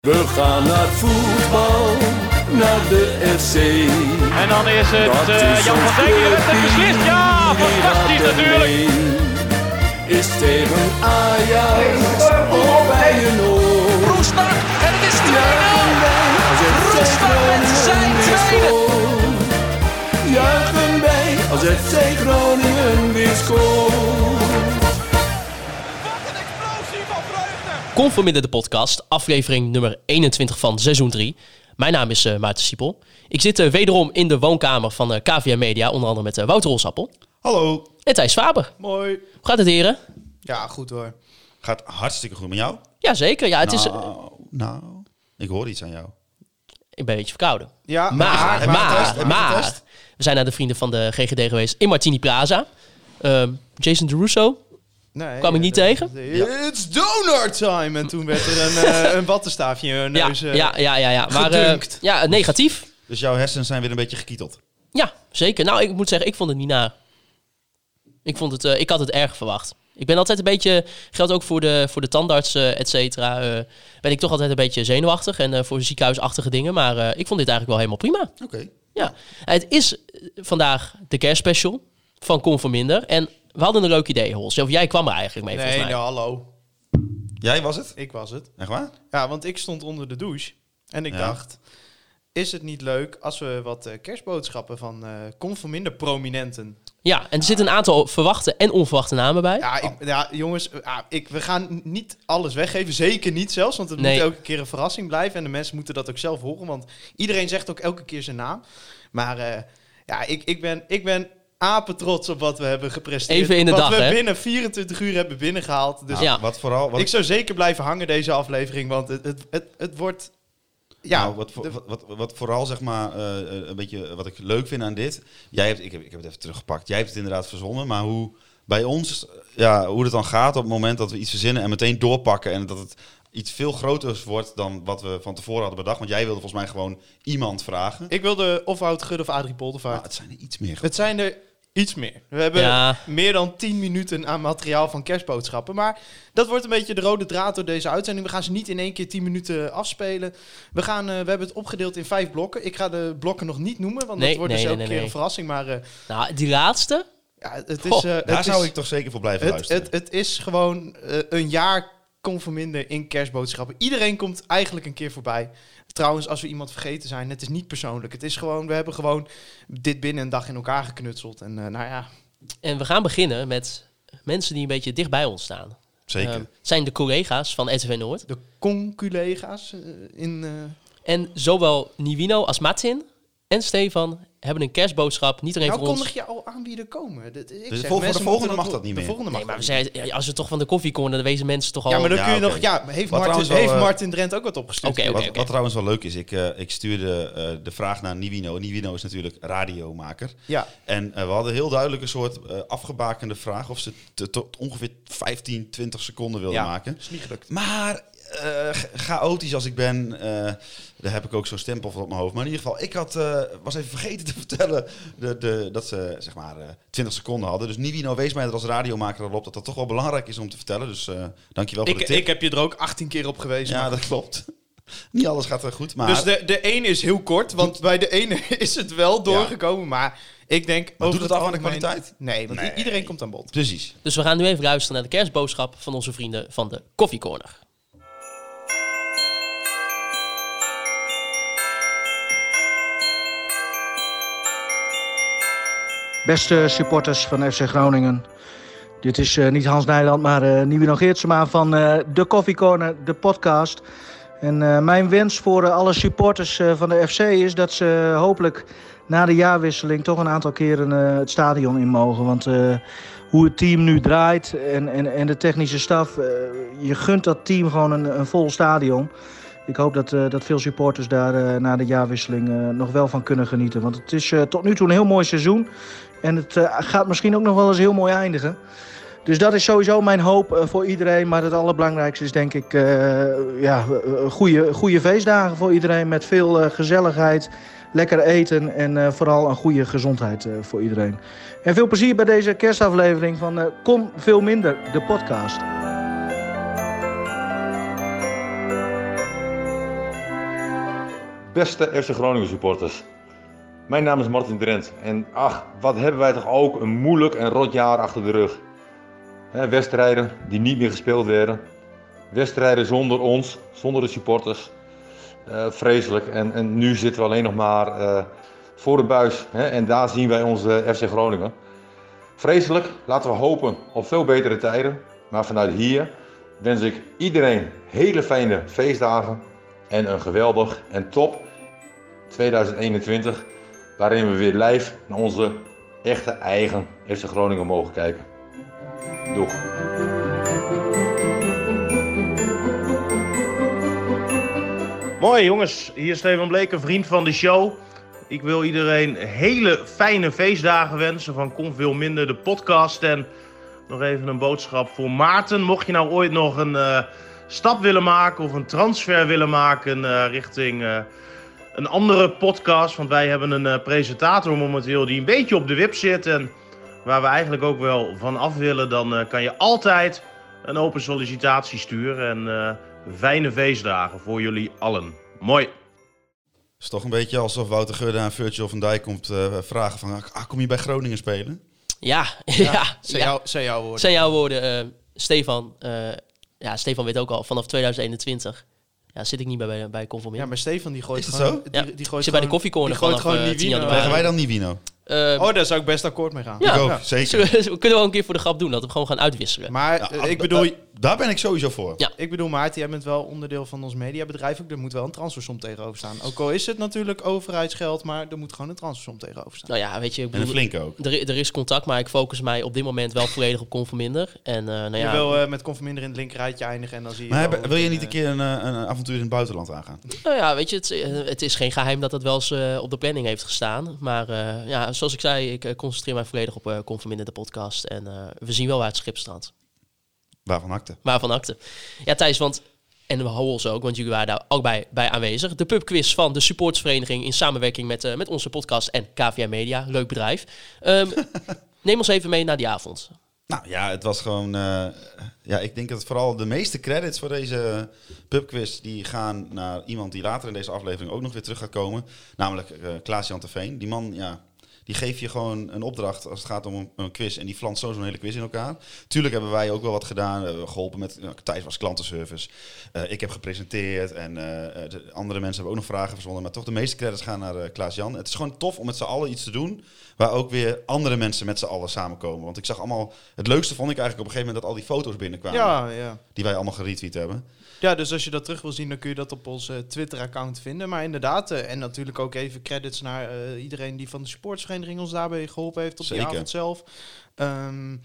We gaan naar voetbal, naar de FC. En dan is het Dat eh, is Jan van Dijk die clubteam, beslist. Ja, fantastisch natuurlijk. Is tegen Ajax of bij een oor. Roestak en het is 2-0. Juichen wij als FC Roestak met zijn tweede. Juichen wij als FC Groningen weer scoort. Conforminder de podcast, aflevering nummer 21 van seizoen 3. Mijn naam is eh, Maarten Siepel. Ik zit eh, wederom in de woonkamer van eh KVM Media, onder andere met Wouter Rolsappel Hallo. en Thijs Faber. Mooi. Hoe gaat het heren? Ja, goed hoor. Gaat hartstikke goed met jou? Jazeker, ja, het is, eh, Nou, nou, ik hoor iets aan jou. ik ben een beetje verkouden. Ja, Maar, maar, maar, we zijn naar de vrienden van de GGD geweest in Martini Plaza. Ehm, Jason DeRusso, nee, kwam ik niet eh, tegen? eh, It's donut time! En toen werd er een, eh, een wattenstaafje in je ja, neus. eh, ja, ja, ja, ja. Maar eh, gedunkt. ja, negatief. Dus jouw hersenen zijn weer een beetje gekieteld. Ja, zeker. Nou, ik moet zeggen, ik vond het niet naar. Ik, vond het, eh, ik had het erg verwacht. Ik ben altijd een beetje, geldt ook voor de, voor de tandarts, eh, et cetera, eh, ben ik toch altijd een beetje zenuwachtig en eh, voor ziekenhuisachtige dingen. Maar eh, ik vond dit eigenlijk wel helemaal prima. Oké. Ja. Het is vandaag de kerstspecial van Conforminder. En we hadden een leuk idee, Hols. Of jij kwam er eigenlijk mee, Nee, volgens mij. nou, hallo. Jij was het? Ik was het. Echt waar? Ja, want ik stond onder de douche. En ik Ja. dacht, is het niet leuk als we wat eh, kerstboodschappen van eh conforminder prominenten... Ja, en er zitten een aantal verwachte en onverwachte namen bij. Ja, ik, ja jongens, eh, ja, ik, we gaan niet alles weggeven. Zeker niet zelfs, want het Nee. moet elke keer een verrassing blijven. En de mensen moeten dat ook zelf horen, want iedereen zegt ook elke keer zijn naam. Maar eh, ja, ik, ik, ben, ik ben apen trots op wat we hebben gepresteerd. Even in de wat dag, we hè? binnen 24 uur hebben binnengehaald. Dus Nou, Ja. Wat vooral... Wat ik zou zeker blijven hangen deze aflevering, want het, het, het, het wordt... Ja, nou, wat, voor- wat, wat, wat vooral zeg maar eh, eh, een beetje wat ik leuk vind aan dit. Jij hebt, ik, heb, ik heb het even teruggepakt. Jij hebt het inderdaad verzonnen, maar hoe bij ons, ja, hoe het dan gaat op het moment dat we iets verzinnen en meteen doorpakken en dat het iets veel groters wordt dan wat we van tevoren hadden bedacht. Want jij wilde volgens mij gewoon iemand vragen. ik wilde of Wout Gudde of Adrie Poldervaart. Nou, het zijn er iets meer. Het zijn er iets meer. We hebben Ja. meer dan 10 minuten aan materiaal van kerstboodschappen. Maar dat wordt een beetje de rode draad door deze uitzending. We gaan ze niet in één keer 10 minuten afspelen. We, gaan, eh, we hebben het opgedeeld in vijf blokken. Ik ga de blokken nog niet noemen, want Nee, dat wordt nee, dus elke nee, keer nee. een verrassing. Maar eh, Nou, die laatste, ja, het is... Goh, eh, Daar het zou is, ik toch zeker voor blijven het, luisteren. het, het is gewoon eh, een jaar conforminder in kerstboodschappen. Iedereen komt eigenlijk een keer voorbij. Trouwens, als we iemand vergeten zijn, het is niet persoonlijk. Het is gewoon, we hebben gewoon dit binnen een dag in elkaar geknutseld. En eh, nou ja, En we gaan beginnen met mensen die een beetje dicht bij ons staan. Zeker. Ehm, het zijn de collega's van RTV Noord. de conculega's eh, in... eh, En zowel Nivino als Martin en Stefan hebben een kerstboodschap. Niet alleen nou voor ons. kondig je al aan wie er komen. Dat, ik Dus zeg, de volgende mag dat niet De meer. volgende mag Nee, maar we zijn, ja, als we toch van de koffiecorner, dan wezen mensen toch al... Ja, maar dan Ja, kun je nog... Ja, heeft, Wat Martin, wel, heeft eh, Martin Drent ook wat opgestuurd? Oké, oké. wat, wat trouwens wel leuk is, ik, eh, ik stuurde eh, de vraag naar Nivino. Nivino is natuurlijk radiomaker. Ja. En we hadden heel duidelijk een soort eh, afgebakende vraag of ze tot ongeveer 15, 20 seconden wilden Ja. maken. is niet gelukt. Maar chaotisch als ik ben, eh, daar heb ik ook zo'n stempel van op mijn hoofd. Maar in ieder geval, ik had, eh, was even vergeten te vertellen de, de, dat ze zeg maar eh 20 seconden hadden. Dus Nivino wees mij er als radiomaker erop dat dat toch wel belangrijk is om te vertellen. Dus eh dankjewel voor Ik, de tip. ik heb je er ook 18 keer op gewezen. ja, maar- dat klopt. Niet alles gaat er goed, maar... Dus de, de ene is heel kort, want bij de ene is het wel doorgekomen. Maar ik denk... Maar over doet het af aan de kwaliteit? Nee, want Nee. iedereen komt aan bod. Precies. Dus we gaan nu even luisteren naar de kerstboodschap van onze vrienden van de koffiecorner. Beste supporters van FC Groningen. Dit is eh, niet Hans Nijland, maar uh, Nieuwe Geertsema van eh, de Coffee Corner, de podcast. En eh, mijn wens voor eh, alle supporters eh, van de FC is dat ze hopelijk na de jaarwisseling toch een aantal keren eh, het stadion in mogen. Want eh, hoe het team nu draait en, en, en de technische staf, eh, je gunt dat team gewoon een, een vol stadion. Ik hoop dat, eh, dat veel supporters daar eh, na de jaarwisseling eh, nog wel van kunnen genieten. Want het is eh, tot nu toe een heel mooi seizoen. En het eh, gaat misschien ook nog wel eens heel mooi eindigen. Dus dat is sowieso mijn hoop eh, voor iedereen. Maar het allerbelangrijkste is denk ik eh, ja, goede, goede feestdagen voor iedereen. Met veel gezelligheid, lekker eten en vooral een goede gezondheid voor iedereen. En veel plezier bij deze kerstaflevering van Kom Veel Minder, de podcast. Beste FC Groningen supporters. Mijn naam is Martin Drent en ach, wat hebben wij toch ook een moeilijk en rot jaar achter de rug. Wedstrijden die niet meer gespeeld werden. Wedstrijden zonder ons, zonder de supporters. Eh, vreselijk. En, en nu zitten we alleen nog maar eh, voor de buis. En daar zien wij onze FC Groningen. Vreselijk. Laten we hopen op veel betere tijden. Maar vanuit hier wens ik iedereen hele fijne feestdagen. En een geweldig en top 2021. Waarin we weer live naar onze echte eigen FC Groningen mogen kijken. Doeg. Mooi jongens, hier is Steven Bleek, een vriend van de show. Ik wil iedereen hele fijne feestdagen wensen van Kom Veel Minder, de podcast. En nog even een boodschap voor Maarten. Mocht je nou ooit nog een eh, stap willen maken of een transfer willen maken eh, richting eh, een andere podcast. Want wij hebben een eh, presentator momenteel die een beetje op de wip zit. En waar we eigenlijk ook wel van af willen. Dan eh, kan je altijd een open sollicitatie sturen. En eh, fijne feestdagen voor jullie allen. Mooi. Het is toch een beetje alsof Wouter Gudde aan Virgil van Dijk komt eh, vragen van... Ah, kom je bij Groningen spelen? Ja, ja, Zijn, ja. jou, zijn jouw woorden. zijn jouw woorden. eh, Stefan, eh, ja, Stefan weet ook al, vanaf 2021 ja, zit ik niet bij, bij, bij Conformier. Ja, maar Stefan die gooit Is het gewoon... zo? Die, die gooit zit bij de koffiecorner die gooit vanaf, gewoon eh, 10 Nivino. januari. Krijgen wij dan Nivino? Eh, Oh, daar zou ik best akkoord mee gaan. Ja. ik ook, Ja. zeker. zullen we- kunnen we wel een keer voor de grap doen, dat we gewoon gaan uitwisselen. Maar Ja, eh, ik bedoel, daar ben ik sowieso voor. Ja. ik bedoel Maarten, jij bent wel onderdeel van ons mediabedrijf. Ook er moet wel een transfersom tegenover staan. Ook al is het natuurlijk overheidsgeld, maar er moet gewoon een transfersom tegenover staan. Nou ja, weet je, ik En een bedoel, flinke ook. er, er is contact, maar ik focus mij op dit moment wel volledig op Conforminder. En eh nou je ja, wil eh, met Conforminder in het linkerrijtje eindigen en dan zie je Maar heb- wil je dat, niet een keer een, een avontuur in het buitenland aangaan? nou ja, weet je, het, het is geen geheim dat het wel eens op de planning heeft gestaan. Maar eh, ja, zoals ik zei, ik eh, concentreer mij volledig op eh Conforminder, de podcast. En eh, we zien wel waar het schip staat. Waarvan akte? Waarvan akte. Ja, Thijs, want... En we houden ons ook, want jullie waren daar ook bij, bij aanwezig. De pubquiz van de supportsvereniging in samenwerking met, met onze podcast en KVM Media. Leuk bedrijf. Ehm, neem ons even mee naar die avond. Nou ja, het was gewoon... ja, ik denk dat vooral de meeste credits voor deze pubquiz... die gaan naar iemand die later in deze aflevering ook nog weer terug gaat komen. Namelijk eh Klaas-Jan Terveen. Die man, ja... Die geeft je gewoon een opdracht als het gaat om een, een quiz. En die flanst zo zo'n hele quiz in elkaar. Tuurlijk hebben wij ook wel wat gedaan. Hebben geholpen met... Nou, Thijs was klantenservice. Eh, ik heb gepresenteerd. En eh, de andere mensen hebben ook nog vragen verzonnen. Maar toch de meeste credits gaan naar eh, Klaas-Jan. Het is gewoon tof om met z'n allen iets te doen... waar ook weer andere mensen met z'n allen samenkomen. Want ik zag allemaal... Het leukste vond ik eigenlijk op een gegeven moment... dat al die foto's binnenkwamen. Ja, ja. Die wij allemaal geretweet hebben. Ja, dus als je dat terug wil zien, dan kun je dat op onze Twitter-account vinden. Maar inderdaad, eh, en natuurlijk ook even credits naar eh, iedereen die van de supportsvereniging ons daarbij geholpen heeft op Zeker. die avond zelf. Ehm,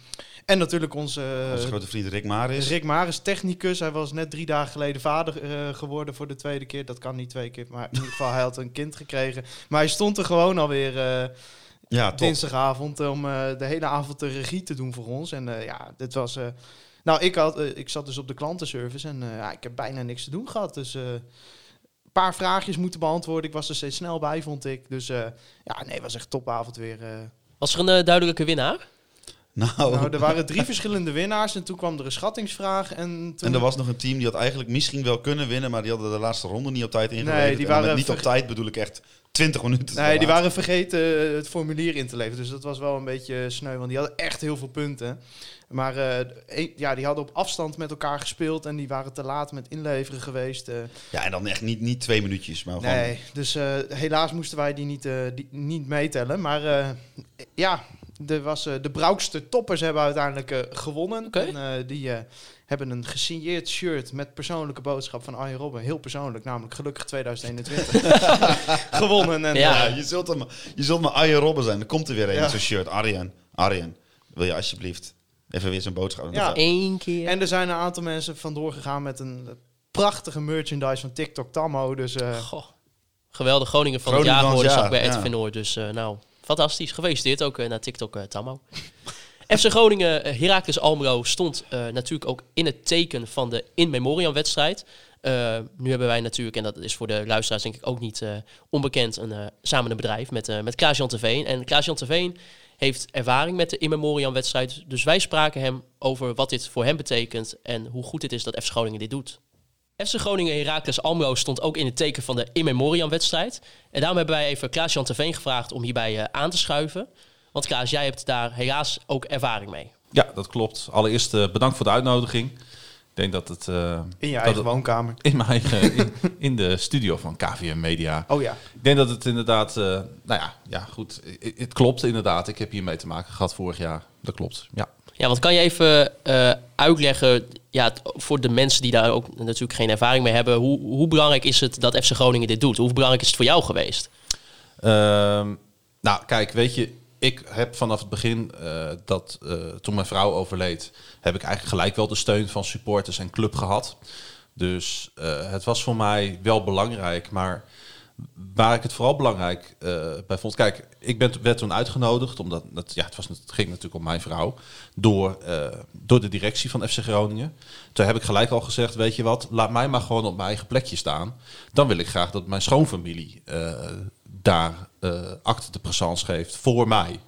en natuurlijk onze, Onze grote vriend Rick Maris. Rick Maris, technicus. Hij was net drie dagen geleden vader eh, geworden voor de tweede keer. Dat kan niet twee keer, maar in ieder geval hij had een kind gekregen. Maar hij stond er gewoon alweer eh Ja, dinsdagavond om eh, de hele avond de regie te doen voor ons. En eh, ja, dit was... nou, ik, had, eh, ik zat dus op de klantenservice en eh, ja, ik heb bijna niks te doen gehad. Dus eh, een paar vraagjes moeten beantwoorden. Ik was er steeds snel bij, vond ik. Dus ja, nee, was echt topavond weer. Was er een duidelijke winnaar? Nou, Nou, er waren drie verschillende winnaars en toen kwam er een schattingsvraag. En, toen... en er was nog een team die had eigenlijk misschien wel kunnen winnen... maar die hadden de laatste ronde niet op tijd ingeleverd. Nee, die waren niet op tijd bedoel ik echt 20 minuten. te Nee, die waren vergeten eh, het formulier in te leveren. Dus dat was wel een beetje sneu, want die hadden echt heel veel punten. Maar eh, ja, die hadden op afstand met elkaar gespeeld en die waren te laat met inleveren geweest. eh. Ja, en dan echt niet, niet twee minuutjes, maar gewoon... nee, dus eh, helaas moesten wij die niet, eh, die, niet meetellen. Maar eh, ja, de, was, eh, de Broukste toppers hebben uiteindelijk eh, gewonnen. En, eh, die eh, hebben een gesigneerd shirt met persoonlijke boodschap van Arjen Robben. Heel persoonlijk, namelijk gelukkig 2021. gewonnen. En, Ja. Je zult, hem, je zult maar Arjen Robben zijn. Dan komt er weer een Ja. zo'n shirt. Arjen, Arjen, wil je alsjeblieft even weer zijn boodschap? Ja. Eén keer. En er zijn een aantal mensen vandoor gegaan met een prachtige merchandise van TikTok Tammo. Dus eh, Goh, geweldig Groningen van Groningen het jaar geworden, zag ik jaar, bij ja. RTV Noord. Dus eh, nou, fantastisch. Gefeliciteerd ook eh, naar TikTok eh Tammo. FC Groningen, eh, Heracles Almelo stond natuurlijk ook in het teken van de in memoriam wedstrijd. Nu hebben wij natuurlijk, en dat is voor de luisteraars denk ik ook niet onbekend, een, samen een bedrijf met, eh met Klaas-Jan. En Klaas-Jan heeft ervaring met de in memoriam wedstrijd. Dus wij spraken hem over wat dit voor hem betekent en hoe goed het is dat FC Groningen dit doet. FC Groningen Heracles Almelo stond ook in het teken van de in memoriam wedstrijd. En daarom hebben wij even Klaas-Jan Terveen gevraagd om hierbij eh, aan te schuiven. Want Klaas, jij hebt daar helaas ook ervaring mee. Ja, dat klopt. Allereerst eh, bedankt voor de uitnodiging. Ik denk dat het... eh, In je eigen het- woonkamer. in mijn eigen, in, in de studio van KVM Media. Oh ja. Ik denk dat het inderdaad, eh, nou ja, ja goed. Het klopt inderdaad. Ik heb hiermee te maken gehad vorig jaar. Dat klopt. Ja. Ja, want kan je even eh, uitleggen, ja, voor de mensen die daar ook natuurlijk geen ervaring mee hebben, hoe, hoe belangrijk is het dat FC Groningen dit doet? Hoe belangrijk is het voor jou geweest? Ehm, nou, kijk, weet je, ik heb vanaf het begin eh, dat eh, toen mijn vrouw overleed, heb ik eigenlijk gelijk wel de steun van supporters en club gehad. Dus het was voor mij wel belangrijk, maar waar ik het vooral belangrijk eh, bij vond, kijk, ik ben, werd toen uitgenodigd, omdat het, ja, het, ging natuurlijk om mijn vrouw, door, eh, door de directie van FC Groningen. Toen heb ik gelijk al gezegd, weet je wat, laat mij maar gewoon op mijn eigen plekje staan. Dan wil ik graag dat mijn schoonfamilie eh, daar acte de présence geeft voor mij.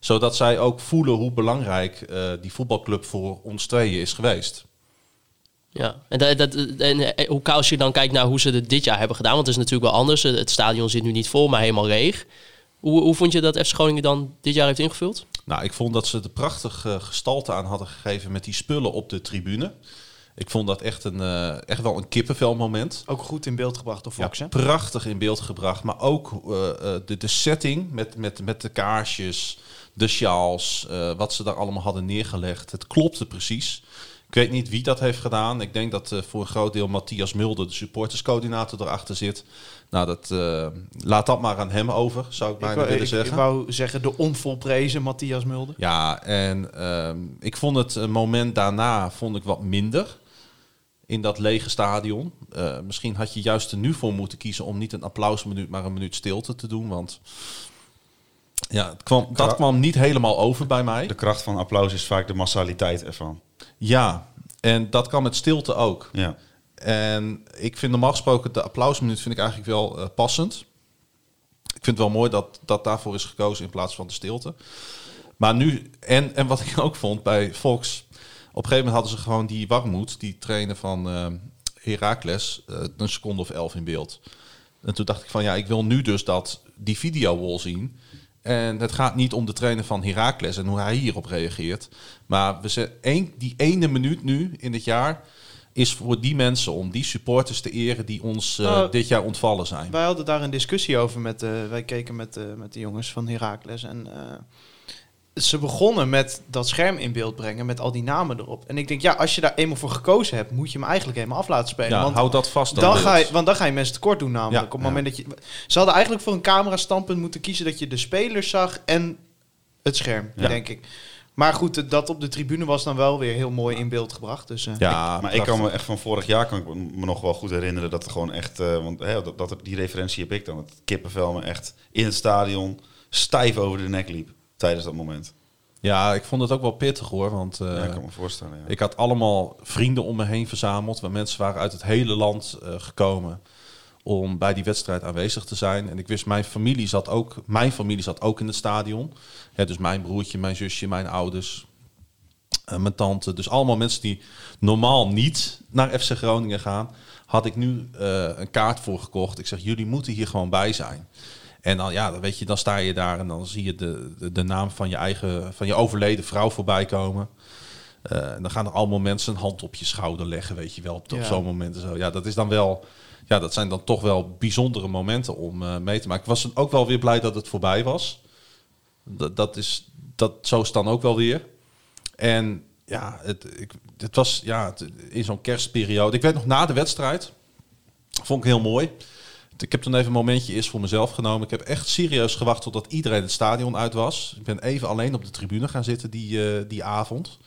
Zodat zij ook voelen hoe belangrijk die voetbalclub voor ons tweeën is geweest. Ja, en, dat, dat, en eh, hoe als je dan kijkt naar hoe ze het dit jaar hebben gedaan, want het is natuurlijk wel anders. Het stadion zit nu niet vol, maar helemaal leeg. Hoe, hoe vond je dat FC Groningen dan dit jaar heeft ingevuld? Nou, ik vond dat ze er prachtig eh, gestalte aan hadden gegeven met die spullen op de tribune. Ik vond dat echt, een, eh, echt wel een kippenvelmoment. Ook goed in beeld gebracht door Fox, Ja, hè? prachtig in beeld gebracht. Maar ook de, de setting met, met, met de kaarsjes, de sjaals, eh, wat ze daar allemaal hadden neergelegd. Het klopte precies. Ik weet niet wie dat heeft gedaan. Ik denk dat eh, voor een groot deel Matthias Mulder, de supporterscoördinator, erachter zit. Nou, dat, eh, laat dat maar aan hem over, zou ik Ik bijna wou, willen ik, zeggen. ik wou zeggen de onvolprezen Matthias Mulder. Ja, en ehm, ik vond het een moment daarna vond ik wat minder in dat lege stadion. Eh, misschien had je juist er nu voor moeten kiezen om niet een applausminuut, maar een minuut stilte te doen. Want ja, het kwam, dat kwam niet helemaal over bij mij. De kracht van applaus is vaak de massaliteit ervan. Ja, en dat kan met stilte ook. Ja. En ik vind normaal gesproken de applausminuut vind ik eigenlijk wel eh, passend. Ik vind het wel mooi dat, dat daarvoor is gekozen in plaats van de stilte. Maar nu, en, en wat ik ook vond bij Fox, op een gegeven moment hadden ze gewoon die Warmoed, die trainer van eh Heracles, eh, een seconde of elf in beeld. En toen dacht ik van ja, ik wil nu dus dat die video-wall zien. En het gaat niet om de trainer van Heracles en hoe hij hierop reageert. Maar we zijn die ene minuut nu in het jaar is voor die mensen om die supporters te eren die ons eh, Nou, dit jaar ontvallen zijn. Wij hadden daar een discussie over met, eh, wij keken met, eh, met de jongens van Heracles en ze begonnen met dat scherm in beeld brengen met al die namen erop. En ik denk, ja, als je daar eenmaal voor gekozen hebt, moet je hem eigenlijk helemaal af laten spelen. Ja, want houd dat vast. dan ga je, want dan ga je mensen tekort doen namelijk. Ja, op het ja. moment dat je, ze hadden eigenlijk voor een camera standpunt moeten kiezen dat je de spelers zag en het scherm, Ja. denk ik. Maar goed, dat op de tribune was dan wel weer heel mooi in beeld gebracht. Dus, eh, Ja, Maar ik kan me echt van vorig jaar kan ik me nog wel goed herinneren dat er gewoon echt, eh, want hè, dat, dat er- die referentie heb ik dan, het kippenvel me echt in het stadion stijf over de nek liep tijdens dat moment. ja, ik vond het ook wel pittig hoor. Want eh, ja, ik kan me voorstellen. Ja. ik had allemaal vrienden om me heen verzameld. Waar mensen waren uit het hele land eh, gekomen om bij die wedstrijd aanwezig te zijn. En ik wist, mijn familie zat ook, mijn familie zat ook in het stadion. Dus mijn broertje, mijn zusje, mijn ouders, eh, mijn tante. Dus allemaal mensen die normaal niet naar FC Groningen gaan. Had ik nu een kaart voor gekocht. Ik zeg, jullie moeten hier gewoon bij zijn. En dan, ja, dan weet je, dan sta je daar en dan zie je de, de, de naam van je eigen, van je overleden vrouw voorbij komen. Eh, en dan gaan er allemaal mensen een hand op je schouder leggen, weet je wel, op, zo'n moment. en Zo. Ja, dat is dan wel, ja, dat zijn dan toch wel bijzondere momenten om eh, mee te maken. Ik was ook wel weer blij dat het voorbij was. Dat, dat is, dat, zo is het dan ook wel weer. En ja, het, ik, het was ja, het- in zo'n kerstperiode. Ik weet nog na de wedstrijd, vond ik heel mooi. Ik heb toen even een momentje eerst voor mezelf genomen. Ik heb echt serieus gewacht totdat iedereen het stadion uit was. Ik ben even alleen op de tribune gaan zitten die, eh, die avond.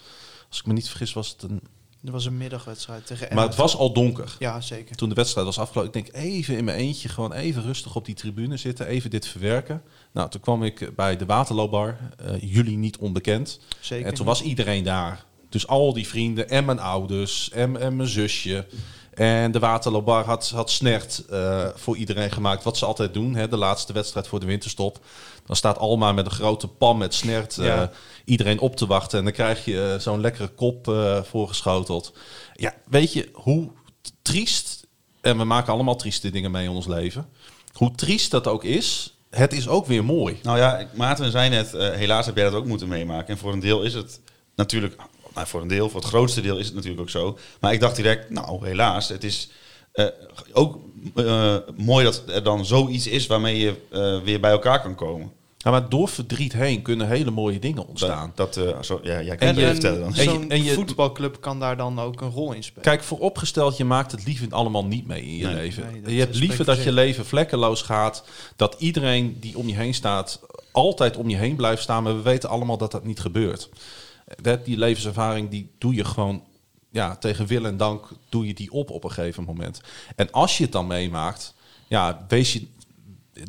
Als ik me niet vergis was het een... Er was een middagwedstrijd tegen Maar het was al donker. Ja, zeker. Toen de wedstrijd was afgelopen, ik denk even in mijn eentje, gewoon even rustig op die tribune zitten, even dit verwerken. Nou, toen kwam ik bij de Waterloobar, eh, jullie niet onbekend. zeker. En toen was iedereen daar. Dus al die vrienden en mijn ouders en, en mijn zusje. En de Waterloobar had, had snert eh, voor iedereen gemaakt. Wat ze altijd doen, hè, de laatste wedstrijd voor de winterstop. Dan staat Alma met een grote pan met snert eh, iedereen op te wachten. En dan krijg je eh, zo'n lekkere kop eh, voorgeschoteld. Ja, weet je, hoe triest, en we maken allemaal trieste dingen mee in ons leven. Hoe triest dat ook is, het is ook weer mooi. Nou ja, Maarten zei net, helaas heb jij dat ook moeten meemaken. En voor een deel is het natuurlijk, nou, voor een deel, voor het grootste deel is het natuurlijk ook zo. Maar ik dacht direct, nou helaas, het is eh, ook eh, mooi dat er dan zoiets is waarmee je eh, weer bij elkaar kan komen. Ja, maar door verdriet heen kunnen hele mooie dingen ontstaan. Dat, dat eh, zo, ja, jij En kan het je- vertellen dan. en je- en voetbalclub kan daar dan ook een rol in spelen. Kijk, vooropgesteld, je maakt het liever allemaal niet mee in je Nee. leven. Nee, je hebt liever dat je leven vlekkeloos gaat. Dat iedereen die om je heen staat, altijd om je heen blijft staan. Maar we weten allemaal dat dat niet gebeurt. Dat, die levenservaring, die doe je gewoon ja, tegen wil en dank, doe je die op op een gegeven moment. En als je het dan meemaakt, ja, wees je,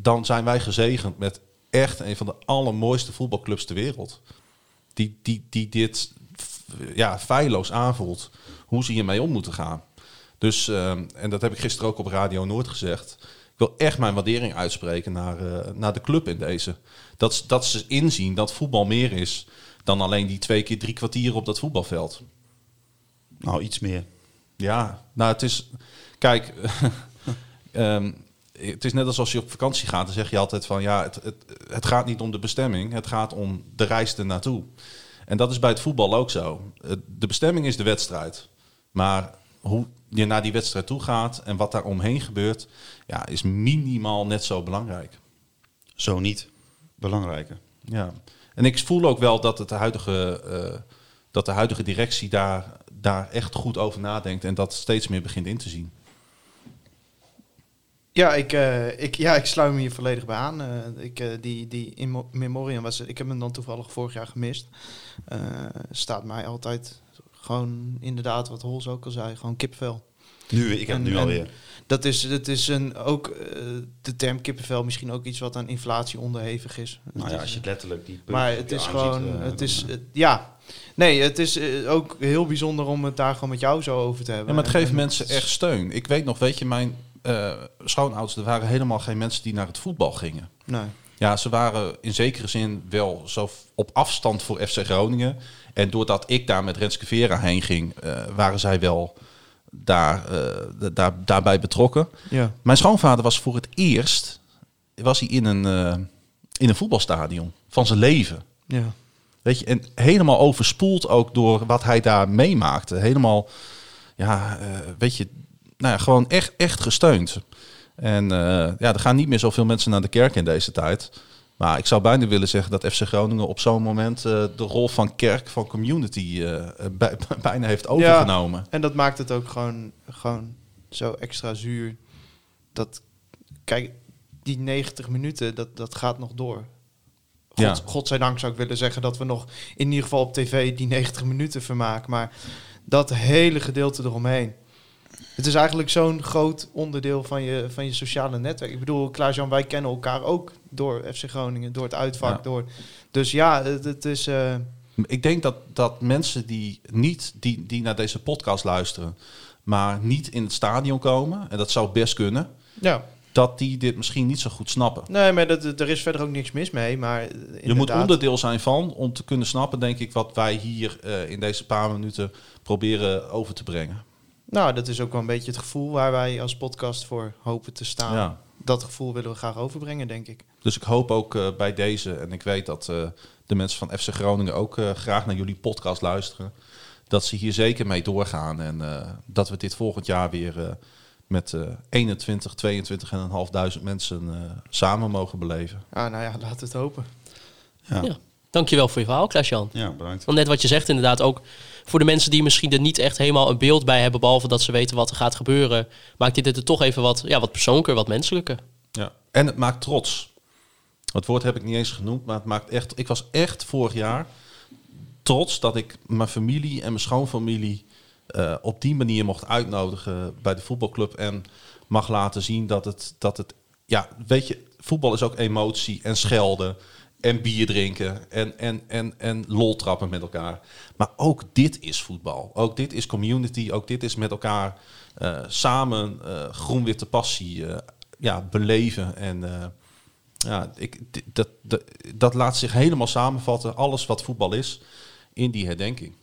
dan zijn wij gezegend met echt een van de allermooiste voetbalclubs ter wereld. Die, die, die dit ja, feilloos aanvoelt hoe ze hiermee om moeten gaan. Dus, ehm, en dat heb ik gisteren ook op Radio Noord gezegd. Ik wil echt mijn waardering uitspreken naar, eh, naar de club in deze. Dat, ze- dat ze inzien dat voetbal meer is dan alleen die twee keer drie kwartier op dat voetbalveld. Nou, iets meer. Ja, nou het is... Kijk, ehm, het is net als als je op vakantie gaat. Dan zeg je altijd van ja, het, het, het gaat niet om de bestemming. Het gaat om de reis ernaartoe. En dat is bij het voetbal ook zo. Eh, De bestemming is de wedstrijd. Maar hoe je naar die wedstrijd toe gaat en wat daar omheen gebeurt... Ja, is minimaal net zo belangrijk. Zo niet. Belangrijker. Ja. En ik voel ook wel dat, het de, huidige, eh, dat de huidige directie daar, daar echt goed over nadenkt... en dat steeds meer begint in te zien. Ja, ik, eh, ik, ja, ik sluit me hier volledig bij aan. Eh, ik, die die in Mo- Memoriam was, ik heb hem dan toevallig vorig jaar gemist. Eh, staat mij altijd gewoon inderdaad, wat Hols ook al zei, gewoon kipvel. Nu, ik heb En- het nu alweer. Dat is, dat is een, ook eh, de term kippenvel misschien ook iets wat aan inflatie onderhevig is. Nou ja, als je het letterlijk die maar het is gewoon, ziet, eh, het is, eh, ja. Nee, het is ook heel bijzonder om het daar gewoon met jou zo over te hebben. Ja, maar het geeft en mensen echt steun. Ik weet nog, weet je, mijn eh schoonouders, er waren helemaal geen mensen die naar het voetbal gingen. Nee. Ja, ze waren in zekere zin wel zo op afstand voor FC Groningen. En doordat ik daar met Renske Vera heen ging, eh, waren zij wel daar, eh, daar, daarbij betrokken. Ja. Mijn schoonvader was voor het eerst was hij in, een, eh, in een voetbalstadion van zijn leven. Ja. Weet je, en helemaal overspoeld ook door wat hij daar meemaakte. Helemaal, ja, weet je, nou ja, gewoon echt, echt gesteund. En ja, er gaan niet meer zoveel mensen naar de kerk in deze tijd. Maar ik zou bijna willen zeggen dat FC Groningen op zo'n moment eh, de rol van kerk, van community, eh, bij- bijna heeft overgenomen. En dat maakt het ook gewoon, gewoon zo extra zuur. Dat, kijk, die 90 minuten, dat, dat gaat nog door. God, Ja. Godzijdank zou ik willen zeggen dat we nog in ieder geval op tv die 90 minuten vermaken. Maar dat hele gedeelte eromheen. Het is eigenlijk zo'n groot onderdeel van je, van je sociale netwerk. Ik bedoel, Klaas-Jan, wij kennen elkaar ook door FC Groningen, door het uitvak. Ja. Door, dus ja, het, het is... eh, Ik denk dat, dat mensen die niet die, die naar deze podcast luisteren, maar niet in het stadion komen, en dat zou best kunnen, ja, dat die dit misschien niet zo goed snappen. nee, maar dat, er is verder ook niks mis mee. Maar Je moet onderdeel zijn van om te kunnen snappen, denk ik, wat wij hier eh, in deze paar minuten proberen over te brengen. Nou, dat is ook wel een beetje het gevoel waar wij als podcast voor hopen te staan. Ja. Dat gevoel willen we graag overbrengen, denk ik. Dus ik hoop ook eh, bij deze, en ik weet dat eh, de mensen van FC Groningen ook eh, graag naar jullie podcast luisteren, dat ze hier zeker mee doorgaan en eh, dat we dit volgend jaar weer eh, met eh 21, 22.500 mensen eh, samen mogen beleven. Ah, nou ja, laten we het hopen. ja. Ja. Dankjewel voor je verhaal, Klaas-Jan. ja, bedankt. Want net wat je zegt inderdaad, ook voor de mensen die misschien er niet echt helemaal een beeld bij hebben, behalve dat ze weten wat er gaat gebeuren, maakt dit het toch even wat, ja, wat persoonlijker, wat menselijker. Ja. En het maakt trots. Het woord heb ik niet eens genoemd, maar het maakt echt. Ik was echt vorig jaar trots dat ik mijn familie en mijn schoonfamilie eh, op die manier mocht uitnodigen bij de voetbalclub en mag laten zien dat het, dat het, ja, weet je, voetbal is ook emotie en schelden en bier drinken en, en, en, en lol trappen met elkaar. Maar ook dit is voetbal. Ook dit is community. Ook dit is met elkaar eh, samen eh groen-witte passie eh, ja, beleven. En eh, ja, ik, dat, dat, dat laat zich helemaal samenvatten, alles wat voetbal is, in die herdenking.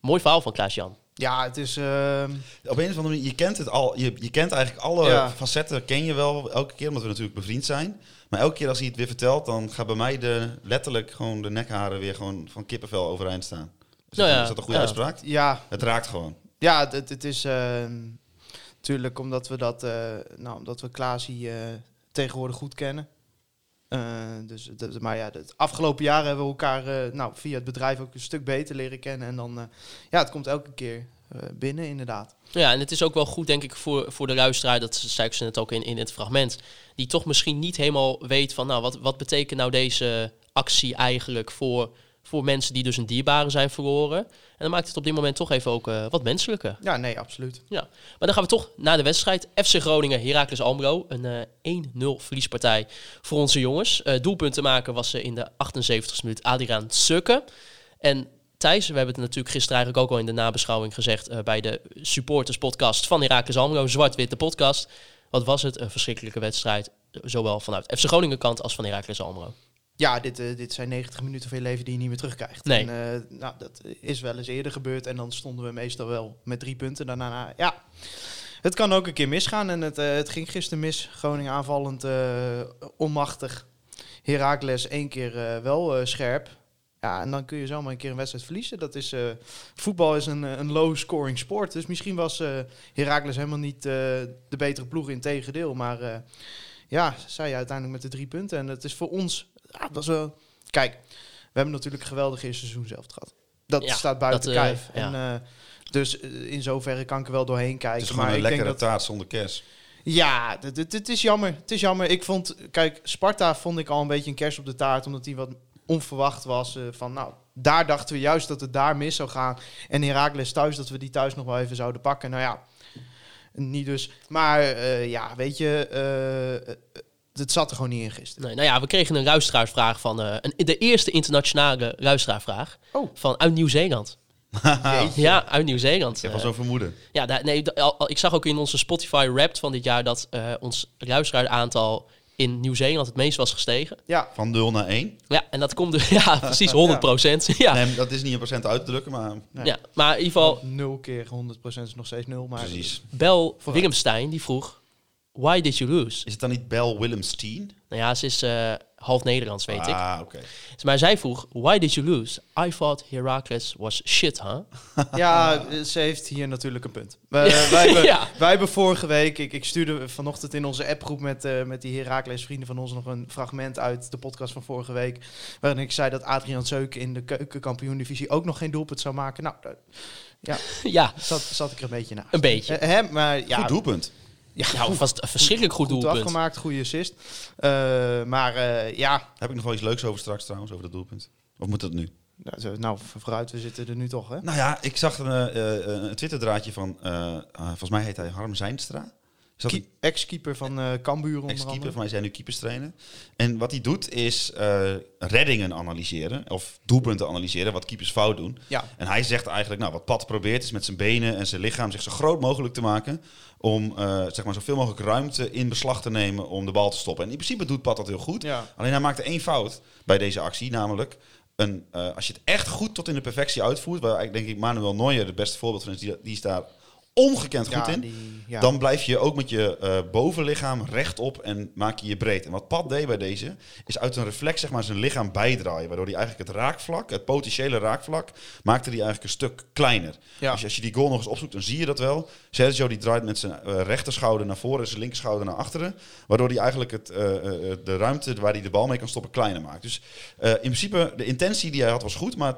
Mooi verhaal van Klaas-Jan. Ja, het is... ehm, Op een of andere manier, je kent het al. Je, je kent eigenlijk alle Ja. facetten, ken je wel elke keer, omdat we natuurlijk bevriend zijn. Maar elke keer als hij het weer vertelt, dan gaat bij mij de, letterlijk gewoon de nekharen weer gewoon van kippenvel overeind staan. Is, Nou dat, ja, is dat een goede ja. uitspraak? ja, Het raakt gewoon. Ja, het, het is natuurlijk omdat we dat, eh, nou, omdat we Klaasie eh, tegenwoordig goed kennen. Eh, dus, dat- maar ja, het afgelopen jaren hebben we elkaar eh, nou, via het bedrijf ook een stuk beter leren kennen. En dan, ja, het komt elke keer binnen, inderdaad. Ja, en het is ook wel goed, denk ik, voor, voor de luisteraar, dat zei ik ze net ook in, in het fragment, die toch misschien niet helemaal weet van, nou, wat, wat betekent nou deze actie eigenlijk voor, voor mensen die dus een dierbare zijn verloren. En dan maakt het op dit moment toch even ook eh, wat menselijker. Ja, nee, absoluut. Ja, maar dan gaan we toch naar de wedstrijd. FC Groningen, Heracles Almelo. Een eh 1-0 verliespartij voor onze jongens. Eh doelpunt te maken was ze in de 78e minuut Adriaan Sukke. En Thijs, we hebben het natuurlijk gisteren eigenlijk ook al in de nabeschouwing gezegd... eh, bij de supporterspodcast van Heracles Almelo, Zwart-Witte podcast. Wat was het? Een verschrikkelijke wedstrijd. eh, Zowel vanuit FC Groningen kant als van Heracles Almelo. Ja, dit, eh, dit zijn 90 minuten van je leven die je niet meer terugkrijgt. Nee. En, nou, dat is wel eens eerder gebeurd en dan stonden we meestal wel met drie punten. Daarna, ja, het kan ook een keer misgaan en het, het ging gisteren mis. Groningen aanvallend onmachtig. Heracles één keer wel scherp. Ja, en dan kun je zomaar een keer een wedstrijd verliezen. Dat is, eh, voetbal is een, eh, een low-scoring sport. Dus misschien was eh Heracles helemaal niet eh, de betere ploeg in tegendeel. Maar eh, ja, zij uiteindelijk met de drie punten. En het is voor ons... Ja, dat is wel... Kijk, we hebben natuurlijk een geweldig eerste seizoen zelf gehad. Dat Ja, staat buiten dat, kijf. ja. En, eh, dus in zoverre kan ik er wel doorheen kijken. Het is gewoon maar een ik denk lekkere dat taart zonder kers. ja, het- is jammer. Het is jammer. Ik vond, kijk, Sparta vond ik al een beetje een kers op de taart, omdat die wat onverwacht was. eh, van, nou, daar dachten we juist dat het daar mis zou gaan. En Heracles thuis, dat we die thuis nog wel even zouden pakken. Nou ja, niet dus. Maar eh, ja, weet je, eh, het zat er gewoon niet in gisteren. Nee, nou ja, we kregen een luisteraarsvraag van... eh, een, de eerste internationale luisteraarvraag Oh. van uit Nieuw-Zeeland. Ja, uit Nieuw-Zeeland. Ik heb wel zo'n vermoeden. Ja, daar- nee, ik zag ook in onze Spotify Wrapped van dit jaar dat eh, ons luisteraaraantal in Nieuw-Zeeland het meest was gestegen. Ja, Van 0 naar 1. Ja, en dat komt dus, ja, precies 100 procent. Ja. Nee, dat is niet in procent uit te drukken, maar nee. ja, maar in ieder geval, nul keer 100% is nog steeds nul. Maar precies. Bel Willemstein, die vroeg, why did you lose? Is het dan niet Bel Willemsteen? Nou ja, ze is eh, half Nederlands, weet ik. Ah, oké. Maar zij vroeg, why did you lose? I thought Heracles was shit, huh? Ja, ze heeft hier natuurlijk een punt. We- wij, hebben, Ja. wij hebben vorige week, ik, ik stuurde vanochtend in onze appgroep met, eh, met die Herakles vrienden van ons nog een fragment uit de podcast van vorige week. Waarin ik zei dat Adriaan Zeuk in de keukenkampioen-divisie ook nog geen doelpunt zou maken. Nou, daar ja, zat, zat ik er een beetje naast. een beetje. Eh, hè, maar ja, Goed doelpunt. Ja Nou, vast een verschrikkelijk goed goed doelpunt. afgemaakt, goede assist. Eh, maar eh, ja, Heb ik nog wel iets leuks over straks trouwens, over dat doelpunt? Of moet dat nu? nou, nou vooruit, we zitten er nu toch, hè? Nou ja, ik zag een, eh, eh, een Twitterdraadje van, eh, ah, volgens mij heet hij Harm Zijnstra. Is dat Ki- Ex-keeper van eh Cambuur onder ex-keeper? andere. Van mij zijn nu keepers trainen. En wat hij doet is eh, reddingen analyseren, of doelpunten analyseren, wat keepers fout doen. Ja, En hij zegt eigenlijk, nou, wat Pat probeert is met zijn benen en zijn lichaam zich zo groot mogelijk te maken. Om eh, zeg maar zoveel mogelijk ruimte in beslag te nemen om de bal te stoppen. En in principe doet Pat dat heel goed. ja. Alleen hij maakte één fout bij deze actie, namelijk een, eh, als je het echt goed tot in de perfectie uitvoert, waar eigenlijk denk ik Manuel Neuer het beste voorbeeld van is, die, die is daar ongekend goed Ja, in. die- ja. Dan blijf je ook met je eh, bovenlichaam rechtop en maak je je breed. En wat Pat deed bij deze, is uit een reflex zeg maar zijn lichaam bijdraaien. Waardoor hij eigenlijk het raakvlak, het potentiële raakvlak, maakte hij eigenlijk een stuk kleiner. Ja. Als, je, als je die goal nog eens opzoekt, dan zie je dat wel. Sergio die draait met zijn eh, rechterschouder naar voren en zijn linkerschouder naar achteren. Waardoor hij eigenlijk het, eh, de ruimte waar hij de bal mee kan stoppen kleiner maakt. Dus in principe, de intentie die hij had was goed. Maar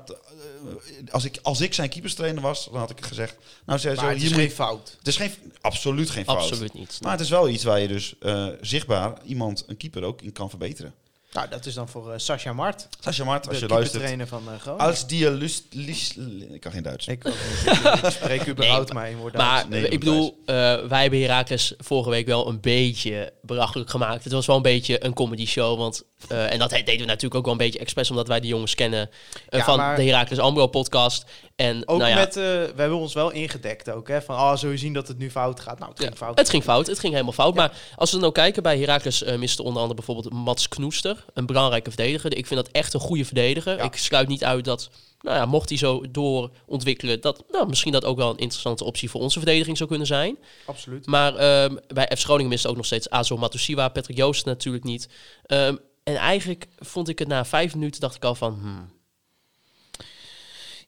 als, ik, als ik zijn keeperstrainer was, dan had ik gezegd... Nou Sergio, hier moet geen fout. het is geen, absoluut geen fout. Absoluut niet. Maar het is wel iets waar je dus eh, zichtbaar iemand, een keeper ook, in kan verbeteren. Nou, dat is dan voor eh, Sascha Mart, Sascha Mart, als de je luistert. trainer van uh, Groningen. Als die lust, lis- ik kan geen Duits. Ik, ook niet. Ik- ik spreek überhaupt maar één woord Maar. Nee, ik bedoel, eh, wij hebben Herakles vorige week wel een beetje belachelijk gemaakt. Het was wel een beetje een comedy show. Want, eh, en dat deden we natuurlijk ook wel een beetje expres, omdat wij die jongens kennen Ja, van maar- de Herakles Ambro podcast. En Ook nou ja, met, eh, we hebben ons wel ingedekt ook, hè. Van, oh, zul je zien dat het nu fout gaat? Nou, het ging Ja, fout. Het ging fout, het ging helemaal fout. Maar als we nou kijken, bij Heracles eh, miste onder andere bijvoorbeeld Mats Knoester. Een belangrijke verdediger. Ik vind dat echt een goede verdediger. Ik sluit niet uit dat, nou ja, mocht hij zo doorontwikkelen, dat nou, misschien dat ook wel een interessante optie voor onze verdediging zou kunnen zijn. Absoluut. Maar ehm, bij F. Groningen is het ook nog steeds Azo Matusiwa, Patrick Joost natuurlijk niet. Ehm, en eigenlijk vond ik het na vijf minuten, dacht ik al van, hmm,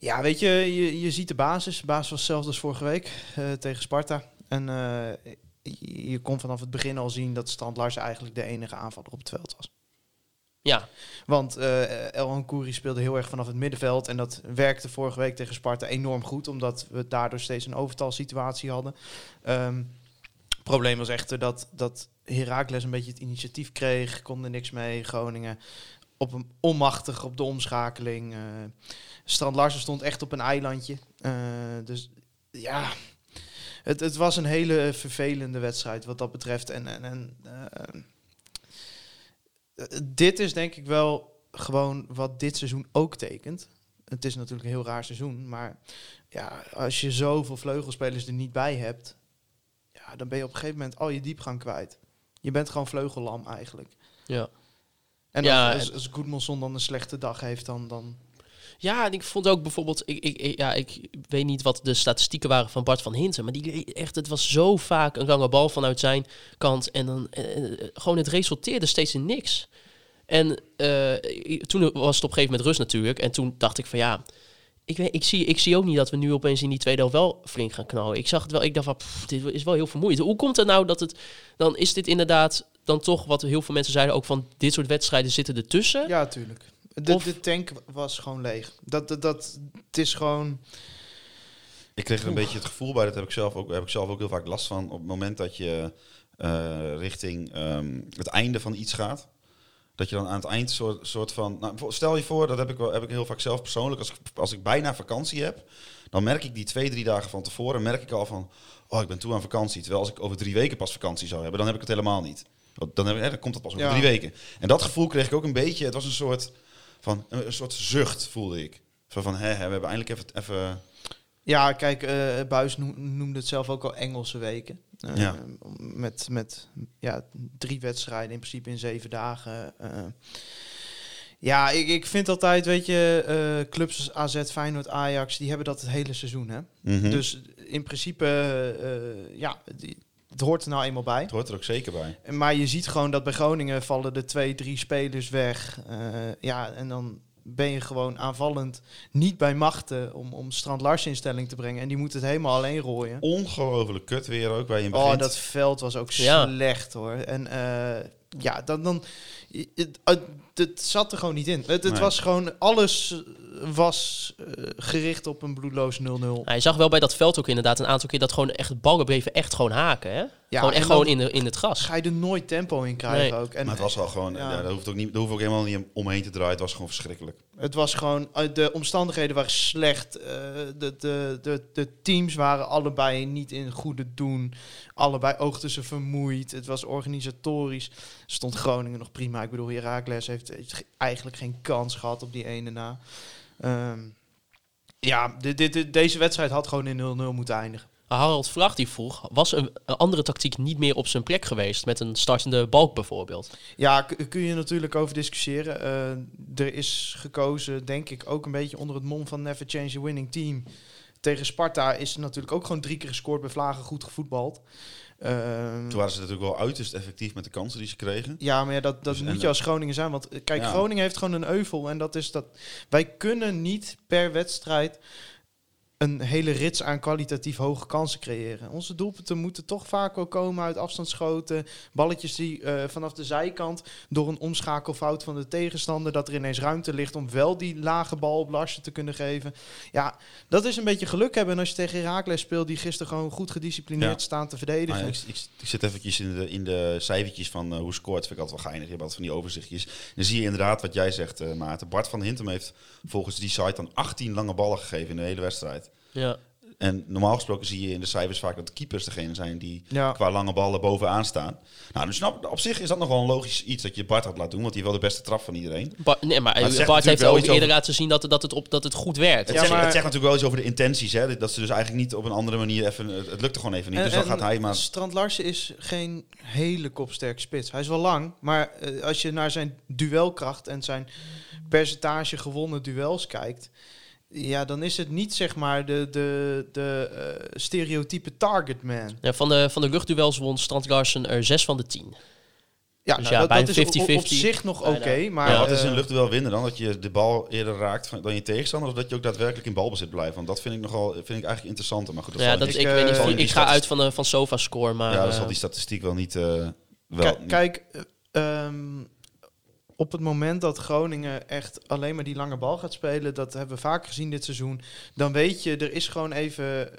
Ja, weet je, je, je ziet de basis. De basis was hetzelfde als vorige week eh, tegen Sparta. En eh, je, je kon vanaf het begin al zien dat Strand Larsen eigenlijk de enige aanvaller op het veld was. ja, Want eh El Hankouri speelde heel erg vanaf het middenveld. En dat werkte vorige week tegen Sparta enorm goed. Omdat we daardoor steeds een overtalsituatie hadden. Ehm, het probleem was echter dat, dat Heracles een beetje het initiatief kreeg. Kon er niks mee. Groningen op een onmachtig op de omschakeling. eh Strand Larsen stond echt op een eilandje. Eh, dus ja, het, het was een hele vervelende wedstrijd wat dat betreft. En, en, en eh, dit is denk ik wel gewoon wat dit seizoen ook tekent. Het is natuurlijk een heel raar seizoen, maar ja, als je zoveel vleugelspelers er niet bij hebt, ja, dan ben je op een gegeven moment al je diepgang kwijt. Je bent gewoon vleugellam eigenlijk. ja. En Ja, als, als, als Goedmanson dan een slechte dag heeft, dan, dan Ja, en ik vond ook bijvoorbeeld, ik, ik, ja, ik weet niet wat de statistieken waren van Bart van Hinten, maar die echt, het was zo vaak een lange bal vanuit zijn kant en dan eh, eh, gewoon het resulteerde steeds in niks. En eh, toen was het op een gegeven moment rust natuurlijk en toen dacht ik van ja, ik, weet, ik, zie, ik zie ook niet dat we nu opeens in die tweede helft wel flink gaan knallen. Ik zag het wel, ik dacht van dit is wel heel vermoeiend. Hoe komt het nou dat het, dan is dit inderdaad dan toch wat heel veel mensen zeiden ook van dit soort wedstrijden zitten ertussen. Ja, tuurlijk. De, Of- de tank was gewoon leeg. Dat, dat, dat, het is gewoon... Ik kreeg er een beetje het gevoel bij, dat heb ik zelf ook, heb ik zelf ook heel vaak last van. Op het moment dat je eh, richting ehm, het einde van iets gaat. Dat je dan aan het eind soort, soort van. Nou, stel je voor, dat heb ik, wel, heb ik heel vaak zelf persoonlijk. Als ik, als ik bijna vakantie heb, dan merk ik die twee, drie dagen van tevoren. Merk ik al van. Oh, ik ben toe aan vakantie. Terwijl als ik over drie weken pas vakantie zou hebben, dan heb ik het helemaal niet. Dan, heb ik, hè, dan komt dat pas over Ja. drie weken. En dat gevoel kreeg ik ook een beetje. Het was een soort van. Een, soort zucht voelde ik. Zo van, hè, hè, we hebben eindelijk even. even Ja, kijk, eh Buis noem- noemde het zelf ook al Engelse weken. Eh, Ja. Met, met ja, drie wedstrijden in principe in zeven dagen. eh. ja, ik, ik vind altijd, weet je, clubs als AZ, Feyenoord, Ajax, die hebben dat het hele seizoen. Hè? Mhm. Dus in principe, ja, die, het hoort er nou eenmaal bij. Het hoort er ook zeker bij. Maar je ziet gewoon dat bij Groningen vallen er twee, drie spelers weg. Eh, ja, en dan ben je gewoon aanvallend niet bij machten om, om Strand Larsen in stelling te brengen. En die moet het helemaal alleen rooien. Ongelooflijk kut weer ook bij je begint. Oh, dat veld was ook Ja. slecht hoor. En eh, ja, dan, dan het, het, het zat er gewoon niet in. Het, het Nee. was gewoon, alles eh, was eh, gericht op een bloedloos 0-0. Ja, je zag wel bij dat veld ook inderdaad een aantal keer dat gewoon echt ballen bleven echt gewoon haken. Hè? Ja, gewoon echt in, de, in het gras. Ga je er nooit tempo in krijgen Nee. ook. En maar het was wel gewoon, ja. ja. daar, hoeft ook niet, daar hoef ook helemaal niet omheen te draaien. Het was gewoon verschrikkelijk. Het was gewoon, eh, de omstandigheden waren slecht. eh, de, de, de, de teams waren allebei niet in goede doen. Allebei oogden ze vermoeid. Het was organisatorisch. Stond Groningen nog prima. Ik bedoel, Heracles heeft heeft ge- eigenlijk geen kans gehad op die ene na. Ehm, ja, dit, dit, dit- deze wedstrijd had gewoon in 0-0 moeten eindigen. Harald Vlag die vroeg, was een, een andere tactiek niet meer op zijn plek geweest? Met een startende balk bijvoorbeeld. Ja, kun je natuurlijk over discussiëren. Eh, er is gekozen, denk ik, ook een beetje onder het mom van Never Change a Winning Team. Tegen Sparta is er natuurlijk ook gewoon drie keer gescoord bij Vlagen goed gevoetbald. Ehm, Toen waren ze natuurlijk wel uiterst effectief met de kansen die ze kregen. ja, maar ja, dat, dat Dus moet je als Groningen zijn. Want eh, kijk, Ja. Groningen heeft gewoon een euvel. En dat is dat wij kunnen niet per wedstrijd een hele rits aan kwalitatief hoge kansen creëren. Onze doelpunten moeten toch vaak wel komen uit afstandsschoten. Balletjes die eh, vanaf de zijkant door een omschakelfout van de tegenstander... dat er ineens ruimte ligt om wel die lage bal op Larsen te kunnen geven. Ja, dat is een beetje geluk hebben. En als je tegen Heracles speelt... die gisteren gewoon goed gedisciplineerd Ja. staan te verdedigen. Ja, ik, ik, ik zit eventjes in de, in de cijfertjes van eh, hoe scoort. Vind ik altijd wel geinig. Je hebt altijd van die overzichtjes. Dan zie je inderdaad wat jij zegt, eh, Maarten. Bart van Hintem heeft volgens die site dan 18 lange ballen gegeven in de hele wedstrijd. Ja. En normaal gesproken zie je in de cijfers vaak dat de keepers degene zijn die Ja. qua lange ballen bovenaan staan. Nou, dus snap, op zich is dat nog wel een logisch iets dat je Bart had laten doen, want die heeft wel de beste trap van iedereen. Ba- nee, maar, Bart heeft wel eerder over- laten zien dat, dat, het op, dat het goed werkt. Het, Ja, zegt, maar- het zegt natuurlijk wel iets over de intenties, hè? dat ze dus eigenlijk niet op een andere manier even, het, het lukte gewoon even niet. En- dus dan gaat hij maar... Strand Larsen is geen hele kopsterk spits. Hij is wel lang, maar eh, als je naar zijn duelkracht en zijn percentage gewonnen duels kijkt, ja, dan is het niet zeg maar de, de, de eh, stereotype target man. Ja, van, de, van de luchtduels won Strand Larsen er 6 van de 10. Ja, Dus nou, ja, dat, bij dat een is op- op, 50-50 zich nog oké, maar Ja, wat is eh, een luchtduel winnen dan? Dat je de bal eerder raakt van, dan je tegenstander, of dat je ook daadwerkelijk in balbezit blijft? Want dat vind ik nogal, vind ik eigenlijk interessanter. Maar goed, dat ja, zal dat, ik, ik, weet niet, eh, ik die ga uit van, de, van SofaScore, maar... ja, dan eh, zal die statistiek wel niet... eh, wel, Kijk, kijk eh, ehm, op het moment dat Groningen echt alleen maar die lange bal gaat spelen, dat hebben we vaak gezien dit seizoen, dan weet je, er is gewoon even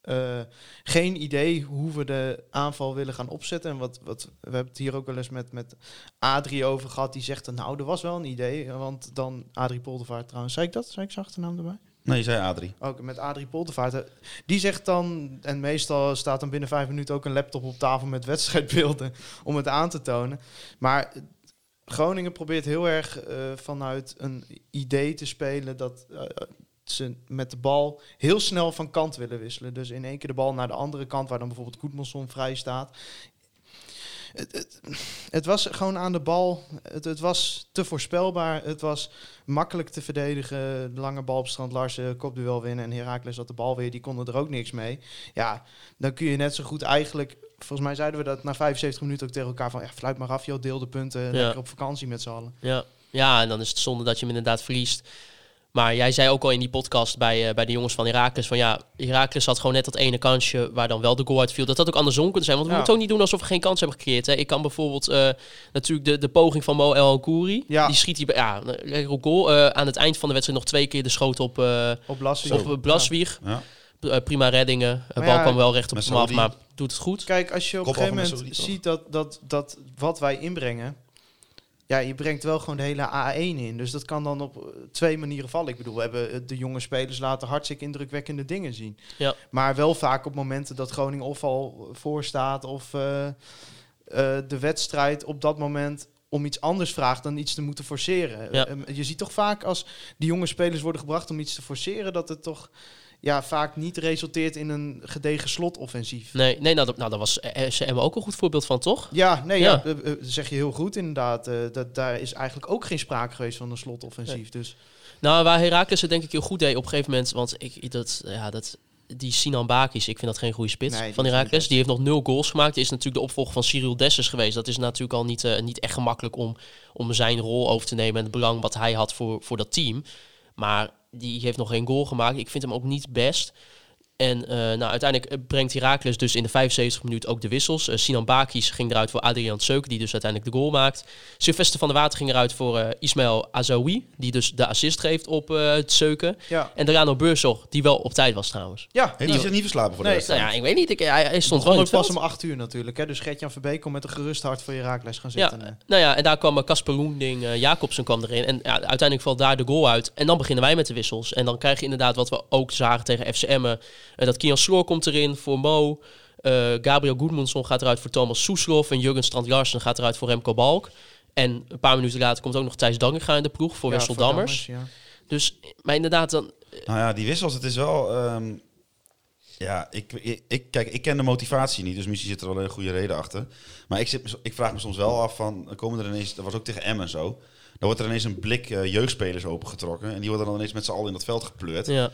eh, geen idee hoe we de aanval willen gaan opzetten. En wat, wat, we hebben het hier ook wel eens met, met Adrie over gehad, die zegt, dan, nou, er was wel een idee, want dan, Adrie Poldervaart trouwens, zei ik dat? Zei ik zijn achternaam erbij? Nee, je zei Adrie. Ook met Adrie Poldervaart. eh, Die zegt dan, en meestal staat dan binnen vijf minuten ook een laptop op tafel met wedstrijdbeelden om het aan te tonen. Maar Groningen probeert heel erg eh, vanuit een idee te spelen dat eh, ze met de bal heel snel van kant willen wisselen. Dus in één keer de bal naar de andere kant, waar dan bijvoorbeeld Goedmanson vrij staat. Het, het, was gewoon aan de bal. Het, het was te voorspelbaar. Het was makkelijk te verdedigen. De lange bal op strand Larsen, kopduel winnen. En Heracles had de bal weer. Die konden er ook niks mee. Ja, dan kun je net zo goed eigenlijk... Volgens mij zeiden we dat na 75 minuten ook tegen elkaar van... Ja, fluit maar af, joh, deel de punten. Lekker op vakantie met z'n allen. Ja. ja, en dan is het zonde dat je hem inderdaad verliest. Maar jij zei ook al in die podcast bij, eh, bij de jongens van Herakles... van ja, Herakles had gewoon net dat ene kansje... waar dan wel de goal uitviel. Dat had ook andersom kunnen zijn. Want we Ja. moeten ook niet doen alsof we geen kans hebben gecreëerd. Hè. Ik kan bijvoorbeeld eh, natuurlijk de, de poging van Mo El Kouri. Ja. Die schiet hij bij, ja, lekker op goal. Eh, aan het eind van de wedstrijd nog twee keer de schoot op, eh Op Lassie. op Blaswieg. Ja. Prima reddingen. De bal ja, kwam wel recht op hem af, maar doet het goed. Kijk, als je op een gegeven moment ziet dat, dat, dat wat wij inbrengen... Ja, je brengt wel gewoon de hele A1 in. Dus dat kan dan op eh, twee manieren vallen. Ik bedoel, we hebben eh, de jonge spelers laten hartstikke indrukwekkende dingen zien. Ja. Maar wel vaak op momenten dat Groningen of al voor staat... of eh, de wedstrijd op dat moment om iets anders vraagt dan iets te moeten forceren. Ja. Eh, je ziet toch vaak als die jonge spelers worden gebracht om iets te forceren... dat het toch ja, vaak niet resulteert in een gedegen slotoffensief. Nee, nee nou, dat, nou, daar was eh, SM ook een goed voorbeeld van, toch? Ja, nee, ja. Ja. eh, eh, zeg je heel goed inderdaad. eh, dat, daar is eigenlijk ook geen sprake geweest van een slotoffensief. Dus Nou, waar Herakles het denk ik heel goed deed op een gegeven moment... want ik, dat, ja, dat, die Sinan Bakis, ik vind dat geen goede spits Nee, van Herakles. Die heeft nog nul goals gemaakt. Die is natuurlijk de opvolger van Cyril Dessers geweest. Dat is natuurlijk al niet, eh, niet echt gemakkelijk om, om zijn rol over te nemen... en het belang wat hij had voor, voor dat team. Maar die heeft nog geen goal gemaakt. Ik vind hem ook niet best... En eh, nou, uiteindelijk eh, brengt Herakles dus in de 75 minuten ook de wissels. Eh, Sinan Bakis ging eruit voor Adrian Seuk, die dus uiteindelijk de goal maakt. Sylvester van der Water ging eruit voor eh, Ismail Azaoui, die dus de assist geeft op eh het Seuken. ja. En Delano Beurzog, die wel op tijd was trouwens. Ja, Heeft hij zich niet verslapen voor de Nee, wedstrijd? Nou ja, ik weet niet, ik, hij, hij stond veld. pas om acht uur natuurlijk. Hè? Dus Gert-Jan Verbeek kon met een gerust hart voor Herakles gaan Ja, zitten. eh. nou ja, en daar kwam Casper Loending, Jacobsen kwam erin. En ja, uiteindelijk valt daar de goal uit. En dan beginnen wij met de wissels. En dan krijg je inderdaad wat we ook zagen tegen FCM. Eh, dat Kian Sloor komt erin voor Mo. Eh, Gabriel Goedmundsson gaat eruit voor Thomas Soeslof. En Jurgen Strand Larsen gaat eruit voor Remco Balk. En een paar minuten later komt ook nog Thijs Danginga in de ploeg voor Ja, Wessel voor Dammers. ja. Dus, maar inderdaad, dan, Nou ja, die wissels, het is wel... ehm, ja, ik, ik, ik- kijk, ik ken de motivatie niet, dus misschien zit er wel een goede reden achter. Maar ik, zit, ik vraag me soms wel af van, komen er ineens, dat was ook tegen Emmen zo, dan wordt er ineens een blik eh, jeugdspelers opengetrokken en die worden dan ineens met z'n allen in dat veld gepleurd. ja.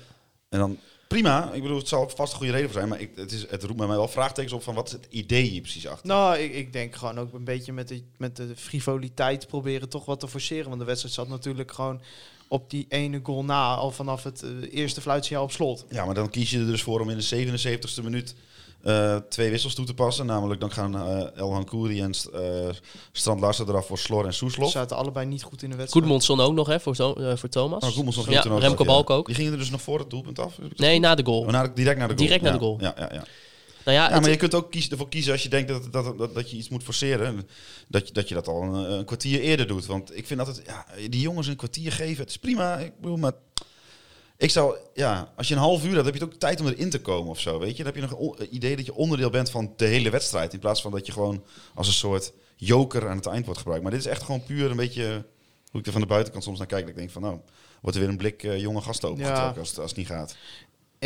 En dan, prima, ik bedoel, het zal vast een goede reden voor zijn, maar ik, het, is, het roept bij mij wel vraagtekens op van wat is het idee hier precies achter. Nou, ik, ik denk gewoon ook een beetje met de, met de frivoliteit proberen toch wat te forceren. Want de wedstrijd zat natuurlijk gewoon op die ene goal na, al vanaf het eh, eerste fluitsignaal op slot. Ja, maar dan kies je er dus voor om in de 77ste minuut eh, twee wissels toe te passen. Namelijk dan gaan eh Elhan Kouri en eh Strand Larsen eraf voor Slor en Ze Soeslof. zaten allebei niet goed in de wedstrijd. Goedmundsson ook nog hè, voor, eh, voor Thomas. Oh, Goedmundsson ging ja, toen ook Remco Balk ja. ook. Die gingen er dus nog voor het doelpunt af? Nee, goed? na de goal. Oh, na de- direct naar de goal. Direct naar Ja, de goal. Ja, ja, ja. Nou ja, maar je kunt ook kiezen, ervoor kiezen als je denkt dat, dat, dat, dat je iets moet forceren. Dat je dat, je dat al een, een kwartier eerder doet. Want ik vind altijd, ja, die jongens een kwartier geven, het is prima. Ik bedoel, maar Ik zou, ja, als je een half uur hebt, heb je ook tijd om erin te komen of zo, weet je. Dan heb je nog o- idee dat je onderdeel bent van de hele wedstrijd. In plaats van dat je gewoon als een soort joker aan het eind wordt gebruikt. Maar dit is echt gewoon puur een beetje hoe ik er van de buitenkant soms naar kijk. Dat ik denk van, nou, wordt er weer een blik eh, jonge gasten opengetrokken Ja. als, het- als het niet gaat.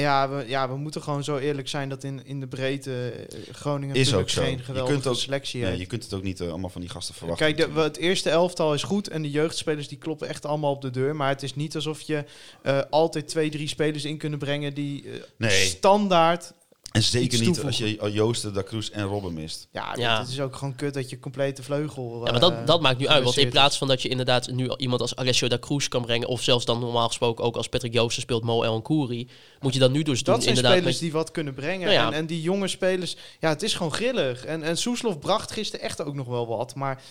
Ja we, ja, we moeten gewoon zo eerlijk zijn dat in, in de breedte eh, Groningen Is ook zo. geen Je geweldige kunt ook- selectie Nee, heeft. je kunt het ook niet eh, allemaal van die gasten verwachten. Kijk, de, het eerste elftal is goed en de jeugdspelers die kloppen echt allemaal op de deur. Maar het is niet alsof je eh, altijd twee, drie spelers in kunnen brengen die Nee. standaard... en zeker niet als je Joosten, Da Cruz en Robben mist. Ja, Ja. het is ook gewoon kut dat je complete vleugel... Ja, maar dat, eh, dat maakt nu uit. Want in plaats van dat je inderdaad nu iemand als Alessio da Cruz kan brengen... of zelfs dan normaal gesproken ook als Patrick Joosten speelt Mo El Kouri... moet je dan nu dus doen Dat zijn inderdaad... spelers met- die wat kunnen brengen. Nou ja. En, en die jonge spelers, ja, het is gewoon grillig. En, en Soeslof bracht gisteren echt ook nog wel wat. Maar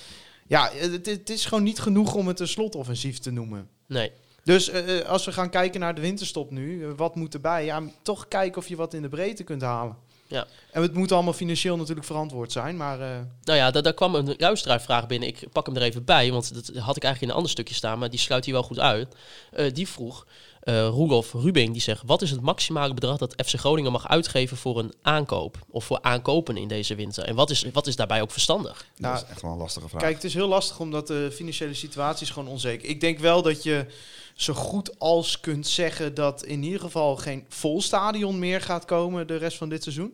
ja, het, het is gewoon niet genoeg om het een slotoffensief te noemen. Nee. Dus eh, eh, als we gaan kijken naar de winterstop nu, eh, wat moet erbij? Ja, toch kijken of je wat in de breedte kunt halen. Ja. En het moet allemaal financieel natuurlijk verantwoord zijn, maar... eh, Nou ja, daar, daar kwam een luisteraarvraag binnen. Ik pak hem er even bij, want dat had ik eigenlijk in een ander stukje staan, maar die sluit hier wel goed uit. Eh, die vroeg, eh Roelof Rubing, die zegt, wat is het maximale bedrag dat FC Groningen mag uitgeven voor een aankoop? Of voor aankopen in deze winter? En wat is, wat is daarbij ook verstandig? Nou, dat is echt wel een lastige vraag. Kijk, het is heel lastig omdat de financiële situatie is gewoon onzeker. Ik denk wel dat je zo goed als kunt zeggen dat in ieder geval geen vol stadion meer gaat komen de rest van dit seizoen.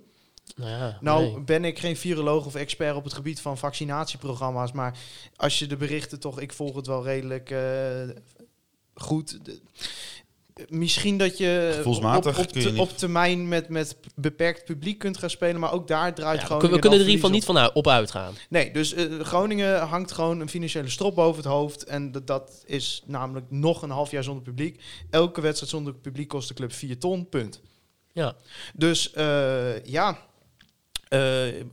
Nou, ja, Nou nee. ben ik geen viroloog of expert op het gebied van vaccinatieprogramma's, maar als je de berichten toch, ik volg het wel redelijk eh, goed. De- Misschien dat je op, op, kun je te- niet- op termijn met, met beperkt publiek kunt gaan spelen, maar ook daar draait Ja, gewoon. we kunnen er in ieder geval niet van uit- op uitgaan. Nee, dus eh, Groningen hangt gewoon een financiële strop boven het hoofd. En dat, dat is namelijk nog een half jaar zonder publiek. Elke wedstrijd zonder publiek kost de club 4 ton, punt. Ja. Dus eh, ja, eh,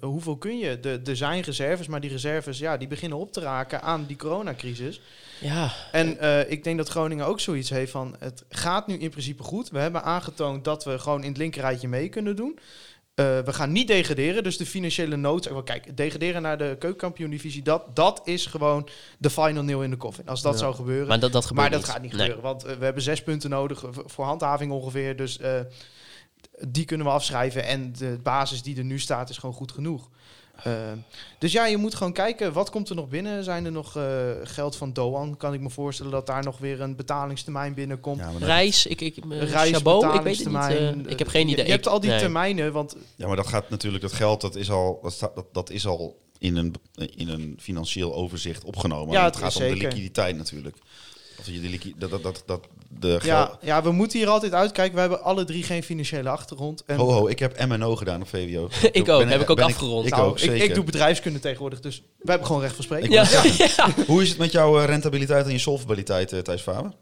hoeveel kun je? De- Er zijn reserves, maar die reserves ja, die beginnen op te raken aan die coronacrisis. Ja, En eh, ik denk dat Groningen ook zoiets heeft van... het gaat nu in principe goed. We hebben aangetoond dat we gewoon in het linkerrijtje mee kunnen doen. Eh, we gaan niet degraderen, dus de financiële wel, Kijk, degraderen naar de keukenkampioen-divisie... Dat, dat is gewoon de final nail in de coffin. Als dat Ja. zou gebeuren. maar dat, dat gebeurt Maar dat niet. gaat niet Nee. gebeuren, want eh, we hebben zes punten nodig voor handhaving ongeveer. Dus die kunnen we afschrijven. En de basis die er nu staat is gewoon goed genoeg. Eh, dus ja, je moet gewoon kijken, wat komt er nog binnen? Zijn er nog eh, geld van Doan? Kan ik me voorstellen dat daar nog weer een betalingstermijn binnenkomt? Ja, Reis, ik, ik, uh, Reis, Chabot, ik weet het niet. betalingstermijn. eh, ik heb geen idee. Je, hebt al die nee. termijnen, want ja, maar dat gaat natuurlijk, dat geld, dat is al, dat, staat, dat, dat is al in een, in een financieel overzicht opgenomen. Ja, het het gaat om de liquiditeit natuurlijk. Dat, dat, dat, dat, de ja, ja, we moeten hier altijd uitkijken. We hebben alle drie geen financiële achtergrond. En Ho, ho, ik heb MNO gedaan op VWO. Ik ook, heb ik ook ben afgerond. Ik, Nou, ook, zeker. ik, doe bedrijfskunde tegenwoordig, dus we hebben gewoon recht van spreken. Ja, ja. Hoe is het met jouw eh, rentabiliteit en je solvabiliteit, eh, Thijs Faber?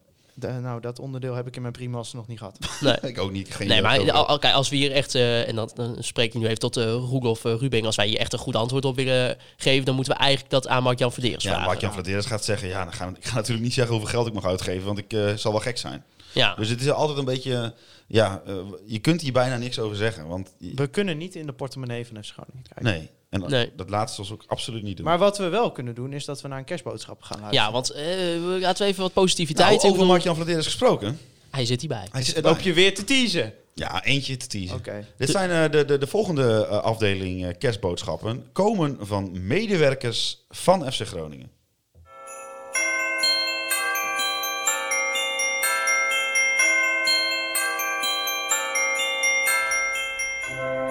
De- nou, dat onderdeel heb ik in mijn primaster nog niet gehad. Nee. Ik ook niet. Geen Nee, maar of al- als we hier echt, eh, en dat, dan spreek ik nu even tot uh, Roelof uh, Rubing, als wij hier echt een goed antwoord op willen geven, dan moeten we eigenlijk dat aan Mark-Jan Verderes ja, vragen. Mark-Jan Vladeres gaat zeggen, ja, dan gaan we, ik ga natuurlijk niet zeggen hoeveel geld ik mag uitgeven, want ik eh, zal wel gek zijn. Ja. Dus het is altijd een beetje, ja, eh, je kunt hier bijna niks over zeggen, want We kunnen niet in de portemonnee van FC Groningen kijken. nee. En dat- Nee. dat laatste zal ik absoluut niet doen. Maar wat we wel kunnen doen, is dat we naar een kerstboodschap gaan luisteren. ja, want eh, laten we even wat positiviteit. nou, over bedoel, Mark-Jan Vladeres gesproken. Hij zit hierbij. Hij zit erbij. loop je weer te teasen. Ja, eentje te teasen. Oké. Dit zijn eh, de, de, de volgende eh, afdeling eh, kerstboodschappen. Komen van medewerkers van FC Groningen.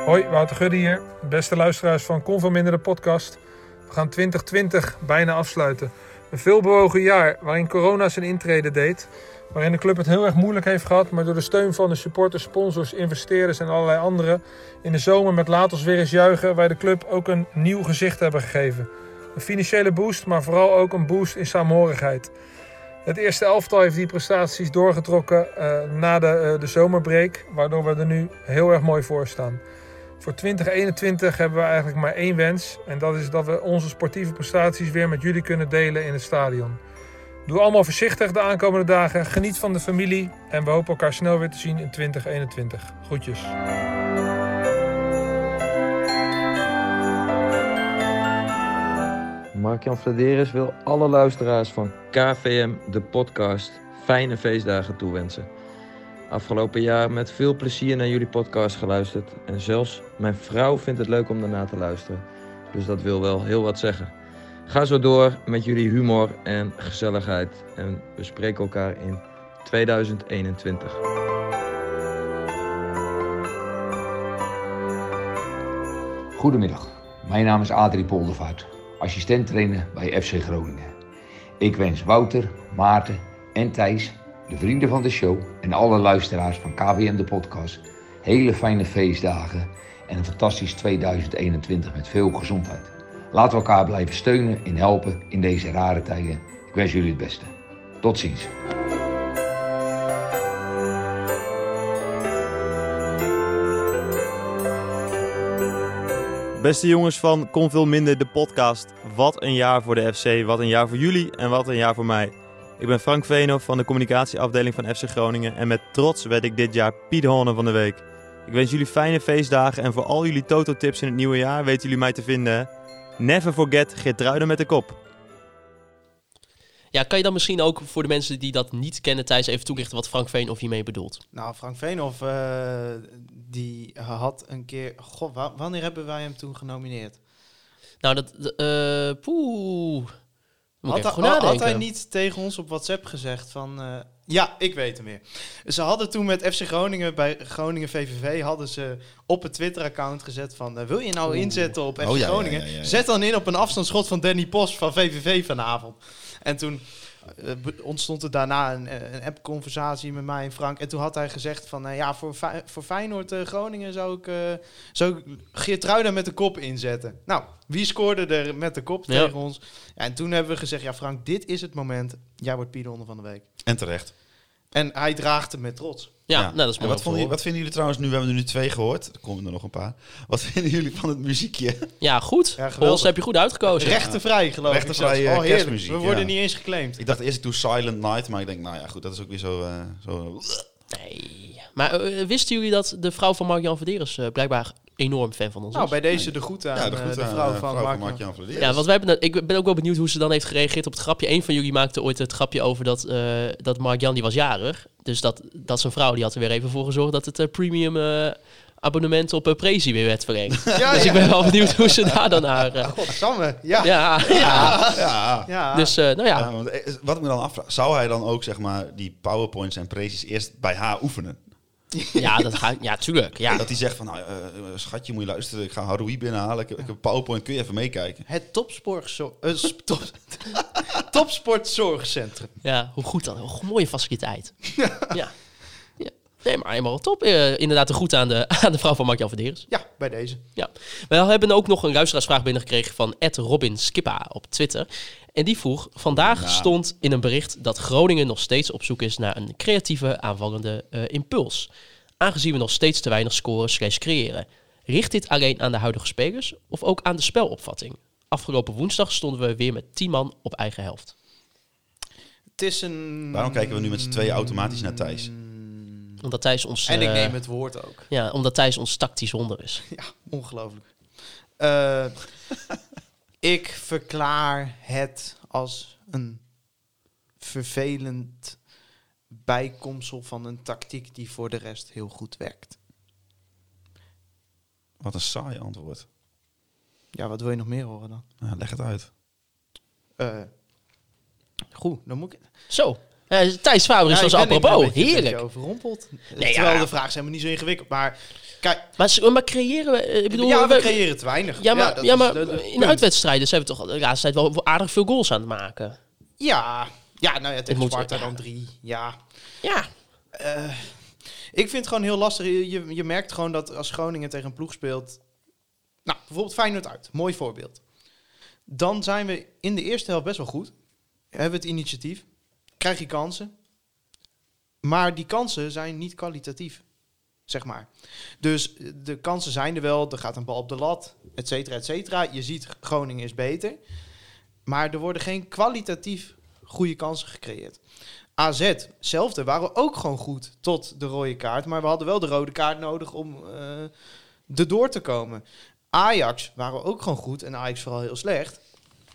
Hoi, Wouter Gudde hier. Beste luisteraars van Conforminder de podcast. We gaan 2020 bijna afsluiten. Een veelbewogen jaar waarin corona zijn intrede deed. Waarin de club het heel erg moeilijk heeft gehad. Maar door de steun van de supporters, sponsors, investeerders en allerlei anderen. In de zomer met Laat ons weer eens juichen. Wij de club ook een nieuw gezicht hebben gegeven. Een financiële boost, maar vooral ook een boost in saamhorigheid. Het eerste elftal heeft die prestaties doorgetrokken eh, na de, eh, de zomerbreak. Waardoor we er nu heel erg mooi voor staan. Voor 2021 hebben we eigenlijk maar één wens. En dat is dat we onze sportieve prestaties weer met jullie kunnen delen in het stadion. Doe allemaal voorzichtig de aankomende dagen. Geniet van de familie. En we hopen elkaar snel weer te zien in 2021. Groetjes. Mark-Jan Vladeris wil alle luisteraars van KVM, de podcast, fijne feestdagen toewensen. Afgelopen jaar met veel plezier naar jullie podcast geluisterd. En zelfs mijn vrouw vindt het leuk om daarna te luisteren. Dus dat wil wel heel wat zeggen. Ga zo door met jullie humor en gezelligheid. En we spreken elkaar in 2021. Goedemiddag, mijn naam is Adrie Poldervaart, assistent trainer bij FC Groningen. Ik wens Wouter, Maarten en Thijs, de vrienden van de show en alle luisteraars van KWM de podcast hele fijne feestdagen en een fantastisch 2021 met veel gezondheid. Laten we elkaar blijven steunen en helpen in deze rare tijden. Ik wens jullie het beste. Tot ziens. Beste jongens van Kon Veel Minder, de podcast. Wat een jaar voor de FC, wat een jaar voor jullie en wat een jaar voor mij. Ik ben Frank Veenhoff van de communicatieafdeling van FC Groningen en met trots werd ik dit jaar Piet Horner van de Week. Ik wens jullie fijne feestdagen en voor al jullie Toto-tips in het nieuwe jaar weten jullie mij te vinden. Never forget Geertruiden met de kop. Ja, kan je dan misschien ook voor de mensen die dat niet kennen, Thijs, even toelichten wat Frank Veen of hiermee bedoelt? Nou, Frank Veenhoff, eh, die had een keer... God, wa- wanneer hebben wij hem toen genomineerd? Nou, dat... eh poeh. Had, hij- had niet tegen ons op WhatsApp gezegd van... eh, ja, ik weet hem weer. Ze hadden toen met FC Groningen bij Groningen VVV... hadden ze op het Twitter-account gezet van... eh, wil je nou Oeh. inzetten op FC Oh, ja, Groningen? ja, ja, ja. Zet dan in op een afstandsschot van Danny Post van VVV vanavond. En toen ontstond er daarna een, eh, een app-conversatie met mij en Frank. En toen had hij gezegd van... eh, ja, voor, voor Feyenoord eh, Groningen zou ik, eh zou ik Geertruida met de kop inzetten. Nou, wie scoorde er met de kop Ja. tegen ons? Ja, en toen hebben we gezegd, ja Frank, dit is het moment. Jij wordt Piede onder van de week. En terecht. En hij draagt hem met trots. Ja, nou, dat is En mooi. wat, vonden, jullie- wat vinden jullie trouwens, nu we hebben er nu twee gehoord, er komen er nog een paar. Wat vinden jullie van het muziekje? Ja, goed. Ja, geweldig. Heb je goed uitgekozen. Rechtenvrij, geloof ik. Rechtenvrij, zelfs. eh, oh, heerlijk. kerstmuziek, We worden ja. niet eens geclaimd. Ik dacht eerst ik doe Silent Night, maar ik denk, nou ja, goed, dat is ook weer zo... eh, zo Nee. Maar eh, wisten jullie dat de vrouw van Mark-Jan Verderes eh, blijkbaar enorm fan van ons Nou, is? bij deze de groet aan Ja, de eh, groet de aan, vrouw eh, van vrouw van Mark. Mark-Jan. Ja, want wij hebben, ik ben ook wel benieuwd hoe ze dan heeft gereageerd op het grapje. Een van jullie maakte ooit het grapje over dat, eh dat Mark-Jan die was jarig. Dus dat, dat zijn vrouw die had er weer even voor gezorgd dat het premium eh, abonnement op uh, Prezi weer werd verlengd. Ja, dus ja. ik ben wel benieuwd hoe ze daar dan naar... Godsamme, ja. ja, ja. Ja, ja. Ja. Dus, eh, nou ja. Ja, want, wat ik me dan afvraag, zou hij dan ook zeg maar die powerpoints en precies eerst bij haar oefenen? Ja, dat gaat, ja, tuurlijk. Ja. Dat hij zegt van, nou, eh, eh, schatje, moet je luisteren, ik ga Haroui binnenhalen, ik, heb- ik heb een powerpoint, kun je even meekijken? Het topsportzor- eh, sp- top, topsportzorgcentrum. Ja, hoe goed dan. Hoe mooie faciliteit. ja. ja. Nee, maar helemaal top. Eh, inderdaad, de groet aan de, aan de vrouw van Mark-Jan Verderes. Ja, bij deze. Ja. We hebben ook nog een luisteraarsvraag binnengekregen van Ed Robin Skippa op Twitter. En die vroeg, vandaag stond in een bericht dat Groningen nog steeds op zoek is naar een creatieve aanvallende eh, impuls. Aangezien we nog steeds te weinig scoren slash creëren. Richt dit alleen aan de huidige spelers of ook aan de spelopvatting? Afgelopen woensdag stonden we weer met 10 man op eigen helft. Het is een... Waarom kijken we nu met z'n tweeën automatisch naar Thijs? Omdat Thijs ons... En ik eh, neem het woord ook. Ja, omdat Thijs ons tactisch wonder is. Ja, ongelooflijk. Eh, ik verklaar het als een vervelend bijkomsel van een tactiek die voor de rest heel goed werkt. Wat een saai antwoord. Ja, wat wil je nog meer horen dan? Nou, leg het uit. Eh, goed, dan moet ik... Zo. Eh, Thijs Faber is Ja, zoals apropos. een beetje- een beetje Heerlijk. overrompeld. Nee, Terwijl ja. de vraag is helemaal niet zo ingewikkeld. Maar kijk, Maar, maar creëren we... Ik bedoel, ja, we we- creëren te weinig. Ja, maar, ja, maar de- de in uitwedstrijden zijn we toch de laatste tijd wel aardig veel goals aan het maken. Ja, ja nou ja, tegen moet- Sparta dan drie. Ja. Ja. Eh, ik vind het gewoon heel lastig. Je, je, je merkt gewoon dat als Groningen tegen een ploeg speelt... Nou, bijvoorbeeld Feyenoord uit. Mooi voorbeeld. Dan zijn we in de eerste helft best wel goed. Hebben we het initiatief. Krijg je kansen. Maar die kansen zijn niet kwalitatief. Zeg maar. Dus de kansen zijn er wel. Er gaat een bal op de lat. Et cetera, et cetera. Je ziet Groningen is beter. Maar er worden geen kwalitatief goede kansen gecreëerd. AZ, hetzelfde, waren ook gewoon goed tot de rode kaart. Maar we hadden wel de rode kaart nodig om eh erdoor te komen. Ajax waren ook gewoon goed en Ajax vooral heel slecht.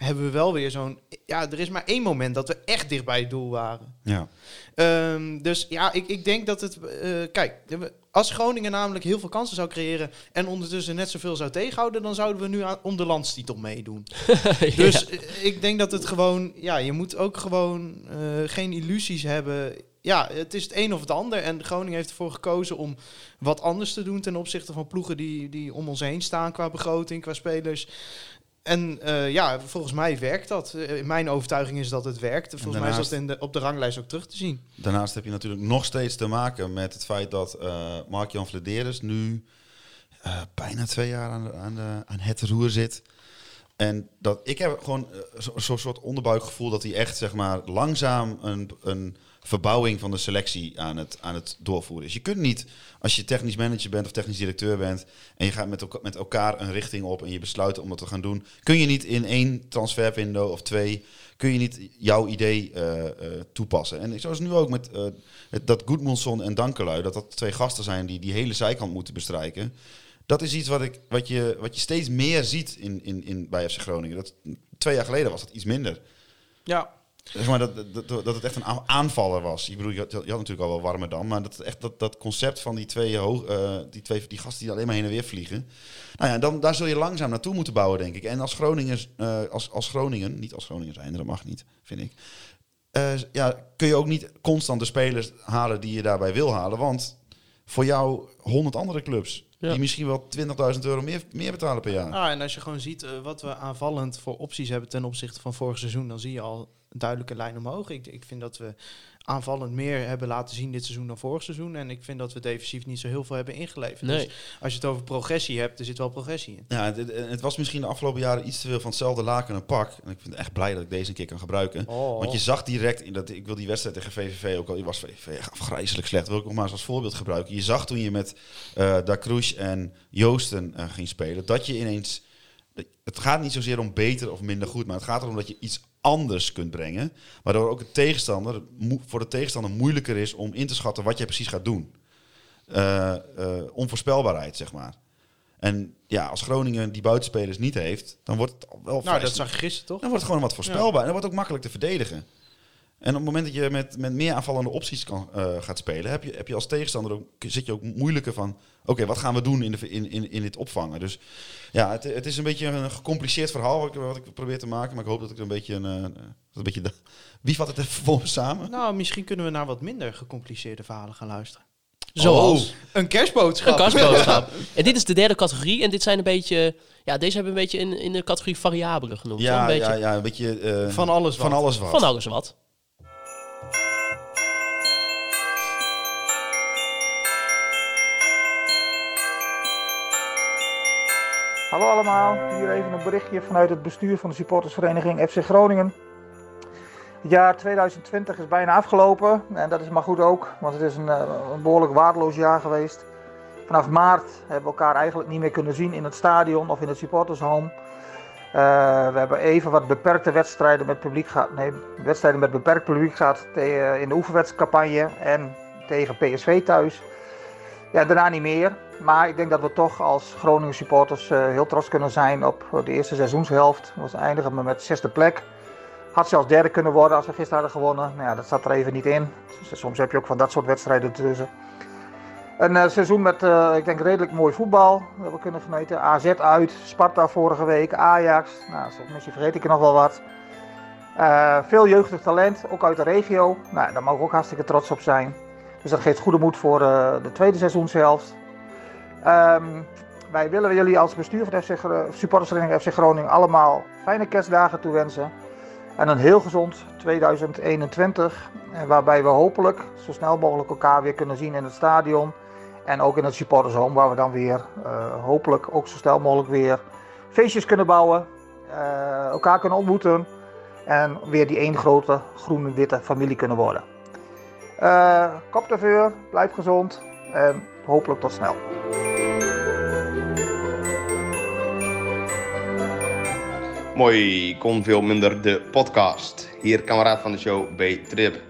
Hebben we wel weer zo'n... Ja, er is maar één moment dat we echt dicht bij het doel waren. Ja. Ehm, dus ja, ik, ik denk dat het... eh, kijk, we- als Groningen namelijk heel veel kansen zou creëren... en ondertussen net zoveel zou tegenhouden... dan zouden we nu aan, om de landstitel meedoen. Dus eh, ik denk dat het gewoon... Ja, je moet ook gewoon eh, geen illusies hebben. Ja, het is het een of het ander. En Groningen heeft ervoor gekozen om wat anders te doen... ten opzichte van ploegen die, die om ons heen staan... qua begroting, qua spelers... En eh, ja, volgens mij werkt dat. Eh, in mijn overtuiging is dat het werkt. Volgens mij is dat in de, op de ranglijst ook terug te zien. Daarnaast heb je natuurlijk nog steeds te maken met het feit dat eh Mark-Jan Vladeris nu bijna twee jaar aan, de- aan, de, aan het roer zit. En dat ik heb gewoon zo- zo'n soort onderbuikgevoel dat hij echt zeg maar langzaam een, een verbouwing van de selectie aan het, aan het doorvoeren is. Je kunt niet, als je technisch manager bent of technisch directeur bent en je gaat met, met elkaar een richting op en je besluit om dat te gaan doen, kun je niet in één transferwindow of twee, kun je niet jouw idee eh, eh, toepassen. En zoals nu ook met eh, dat Goedmondson en Dankelui, dat dat twee gasten zijn die die hele zijkant moeten bestrijken. Dat is iets wat, ik, wat, je, wat je steeds meer ziet in, in, in, bij FC Groningen. Dat, twee jaar geleden was dat iets minder. Ja. Zeg maar dat, dat, dat het echt een aanvaller was. Ik bedoel, je had, je had natuurlijk al wel warmer dan, maar dat, echt, dat, dat concept van die twee, hoog, eh, die twee die gasten die alleen maar heen en weer vliegen. Nou ja, dan, daar zul je langzaam naartoe moeten bouwen, denk ik. En als Groningen, eh, als, als Groningen, niet als Groningen zijn, dat mag niet, vind ik. Eh, ja, kun je ook niet constant de spelers halen die je daarbij wil halen. Want voor jou honderd andere clubs, die misschien wel 20.000 euro meer, meer betalen per jaar. Ah, en als je gewoon ziet eh, wat we aanvallend voor opties hebben ten opzichte van vorig seizoen, dan zie je al een duidelijke lijn omhoog. Ik, ik vind dat we aanvallend meer hebben laten zien dit seizoen dan vorig seizoen. En ik vind dat we defensief niet zo heel veel hebben ingeleverd. Nee. Dus als je het over progressie hebt, er zit wel progressie in. Ja, het, was misschien de afgelopen jaren iets te veel van hetzelfde laken en pak. En ik ben echt blij dat ik deze een keer kan gebruiken. Oh. Want je zag direct, in dat, ik wil die wedstrijd tegen VVV ook al, die was VVV afgrijzelijk slecht, wil ik nog maar eens als voorbeeld gebruiken. Je zag toen je met eh Da Cruz en Joosten eh, ging spelen, dat je ineens, het gaat niet zozeer om beter of minder goed, maar het gaat erom dat je iets anders kunt brengen. Waardoor ook de tegenstander, voor de tegenstander moeilijker is om in te schatten wat jij precies gaat doen. Eh, eh, onvoorspelbaarheid, zeg maar. En ja, als Groningen die buitenspelers niet heeft, dan wordt het wel Nou, dat zag je gisteren toch? Dan wordt het gewoon wat voorspelbaar. En dan wordt het ook makkelijk te verdedigen. En op het moment dat je met, met meer aanvallende opties kan, eh, gaat spelen, heb je, heb je als tegenstander ook, zit je ook moeilijker van, oké, wat gaan we doen in, de, in, in, in dit opvangen? Dus ja, het, het is een beetje een gecompliceerd verhaal wat ik, wat ik probeer te maken, maar ik hoop dat ik er een beetje een, eh, een beetje de, wie vat het even voor me samen? Nou, misschien kunnen we naar wat minder gecompliceerde verhalen gaan luisteren. Zoals? Oh, een kerstboodschap. Een kerstboodschap. en dit is de derde categorie. En dit zijn een beetje... Ja, deze hebben we een beetje in, in de categorie variabelen genoemd. Ja, een beetje ja, ja, een beetje eh, Van alles wat. Van alles wat. Van alles wat. Hallo allemaal, hier even een berichtje vanuit het bestuur van de supportersvereniging FC Groningen. Het jaar 2020 is bijna afgelopen en dat is maar goed ook, want het is een, eh, een behoorlijk waardeloos jaar geweest. Vanaf maart hebben we elkaar eigenlijk niet meer kunnen zien in het stadion of in het supportershome. Eh, we hebben even wat beperkte wedstrijden met publiek gehad. Nee, wedstrijden met beperkt publiek gehad in de oefenwedstrijdcampagne en tegen PSV thuis. Ja, daarna niet meer. Maar ik denk dat we toch als Groningen supporters eh, heel trots kunnen zijn op de eerste seizoenshelft. We eindigen met zesde plek. Had zelfs derde kunnen worden als we gisteren hadden gewonnen. Nou ja, dat zat er even niet in. Dus soms heb je ook van dat soort wedstrijden tussen. Een eh, seizoen met, eh, ik denk, redelijk mooi voetbal. Dat we kunnen genieten. AZ uit, Sparta vorige week, Ajax. Nou, misschien vergeet ik er nog wel wat. Eh, veel jeugdig talent, ook uit de regio. Nou, daar mogen we ook hartstikke trots op zijn. Dus dat geeft goede moed voor eh, de tweede seizoenshelft. Ehm, wij willen jullie als bestuur van FC, supportersvereniging FC Groningen allemaal fijne kerstdagen toewensen. En een heel gezond 2021. En waarbij we hopelijk zo snel mogelijk elkaar weer kunnen zien in het stadion. En ook in het supportershome waar we dan weer eh, hopelijk ook zo snel mogelijk weer feestjes kunnen bouwen. eh, elkaar kunnen ontmoeten. En weer die één grote groene-witte familie kunnen worden. Eh kop vuur, blijf gezond en hopelijk tot snel. Mooi, kon veel minder de podcast. Hier kameraad van de show B Trip.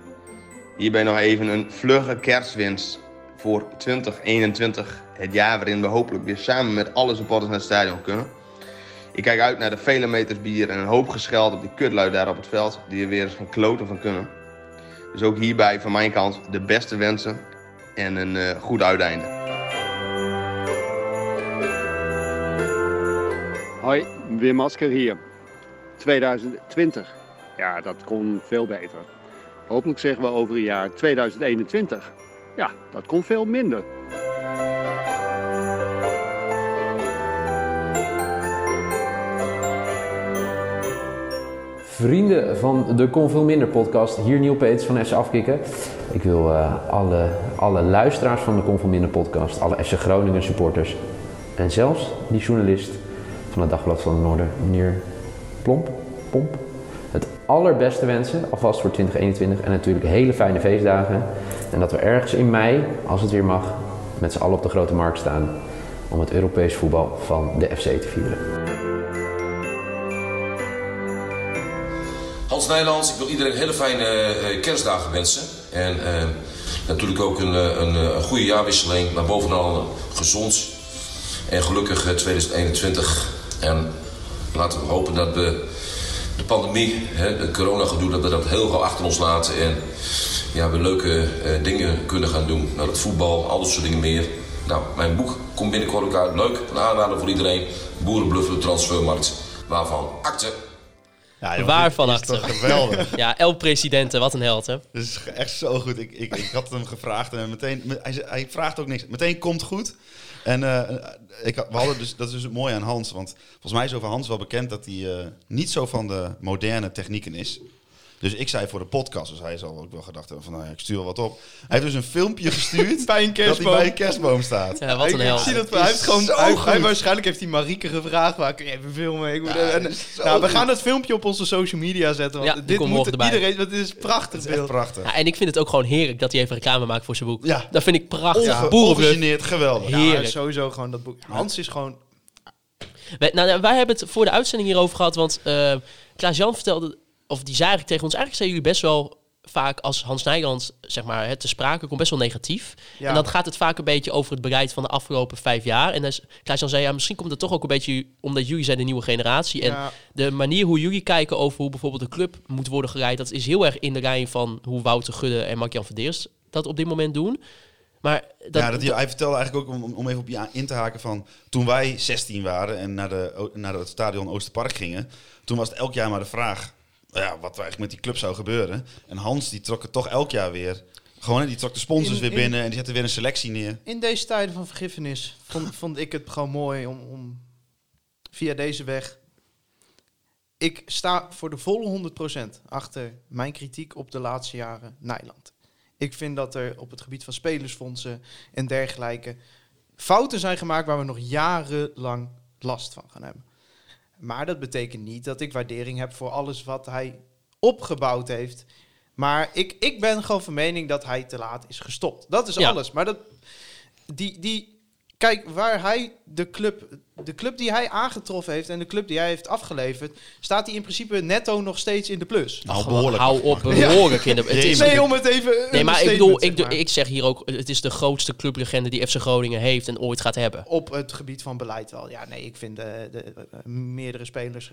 Hierbij nog even een vlugge kerstwens voor 2021. Het jaar waarin we hopelijk weer samen met alle supporters naar het stadion kunnen. Ik kijk uit naar de vele meters bier en een hoop gescheld op die kutlui daar op het veld, die er weer eens geen kloten van kunnen. Dus ook hierbij van mijn kant de beste wensen en een eh, goed uiteinde. Hoi, Wim Masker hier. 2020. Ja, dat kon veel beter. Hopelijk zeggen we over een jaar 2021. Ja, dat kon veel minder. Vrienden van de Kon Veel Minder podcast, hier Niel Peets van FC Afkikken. Ik wil eh, alle, alle luisteraars van de Kon Veel Minder podcast, alle FC Groningen supporters en zelfs die journalist van het Dagblad van het Noorden, meneer Plomp, Pomp, het allerbeste wensen alvast voor 2021 en natuurlijk hele fijne feestdagen. En dat we ergens in mei, als het weer mag, met z'n allen op de grote markt staan om het Europees voetbal van de FC te vieren. Nijlands, ik wil iedereen hele fijne eh, kerstdagen wensen. En eh, natuurlijk ook een, eh, een, een goede jaarwisseling, maar bovenal gezond en gelukkig eh, 2021. En laten we hopen dat we de pandemie, hè, de coronagedoe, dat we dat heel gauw achter ons laten. En ja, we leuke dingen kunnen gaan doen. Nou, het voetbal, al dat soort dingen meer. Nou, mijn boek komt binnenkort ook uit. Leuk, een aanrader voor iedereen. Boerenbluffen, de transfermarkt. Waarvan akte. Ja, Waarvan dit is achter. geweldig. ja, El Presidente, wat een held, hè? Dat is echt zo goed. Ik, ik, ik had hem gevraagd en meteen, me- hij, hij vraagt ook niks. Meteen komt goed. En eh, ik, had- we hadden dus, dat is dus het mooie aan Hans. Want volgens mij is over Hans wel bekend dat hij eh, niet zo van de moderne technieken is. Dus ik zei voor de podcast, dus hij zal ook wel gedacht hebben van, nou ja, ik stuur wel wat op. Hij heeft dus een filmpje gestuurd bij een kerstboom. dat hij bij een kerstboom staat. Ja, wat een ik, held. Ik zie dat Het hij is heeft gewoon, hij, waarschijnlijk heeft hij Marieke gevraagd, waar kun je even filmen? Ik moet, Ja, en, het nou, we gaan het filmpje op onze social media zetten, want Ja, dit komt moet erbij. iedereen, want het is prachtig Het is beeld. prachtig. Ja, en ik vind het ook gewoon heerlijk dat hij even reclame maakt voor zijn boek. Ja. Dat vind ik prachtig. Ongegeneerd, geweldig. Ja, Heerlijk. sowieso gewoon dat boek. Hans is gewoon Wij, nou, wij hebben het voor de uitzending hierover gehad, want eh Klaas-Jan vertelde, of die zei eigenlijk tegen ons, eigenlijk zijn jullie best wel vaak als Hans Nijland, zeg maar, het te sprake komt, best wel negatief. Ja. En dan gaat het vaak een beetje over het beleid van de afgelopen vijf jaar. En dan is- Klaas-Jan zei, ja, misschien komt het toch ook een beetje omdat jullie zijn de nieuwe generatie. En de manier hoe jullie kijken over hoe bijvoorbeeld de club moet worden geleid, dat is heel erg in de lijn van hoe Wouter Gudde en Mark-Jan Verdeers dat op dit moment doen. Maar dat, ja, dat, hij vertelde eigenlijk ook, om, om even op je in te haken van... toen wij 16 waren en naar, de, naar het stadion Oosterpark gingen... toen was het elk jaar maar de vraag ja, wat er eigenlijk met die club zou gebeuren. En Hans die trok het toch elk jaar weer... Gewoon, die trok de sponsors In- weer in- binnen en die zette weer een selectie neer. In deze tijden van vergiffenis vond, vond ik het gewoon mooi om, om via deze weg. Ik sta voor de volle 100% achter mijn kritiek op de laatste jaren Nijland. Ik vind dat er op het gebied van spelersfondsen en dergelijke fouten zijn gemaakt waar we nog jarenlang last van gaan hebben. Maar dat betekent niet dat ik waardering heb voor alles wat hij opgebouwd heeft. Maar ik, ik ben gewoon van mening dat hij te laat is gestopt. Dat is Ja. alles. Maar dat, die, die, kijk, waar hij de club, de club die hij aangetroffen heeft en de club die hij heeft afgeleverd, staat hij in principe netto nog steeds in de plus. Nou, behoorlijk. Hou op, behoorlijk in de... Het is, Nee, om het even. nee, maar ik bedoel, zeg ik, doe- maar. ik zeg hier ook, het is de grootste clublegende die FC Groningen heeft en ooit gaat hebben. Op het gebied van beleid wel. Ja, nee, ik vind de, de, eh, meerdere spelers,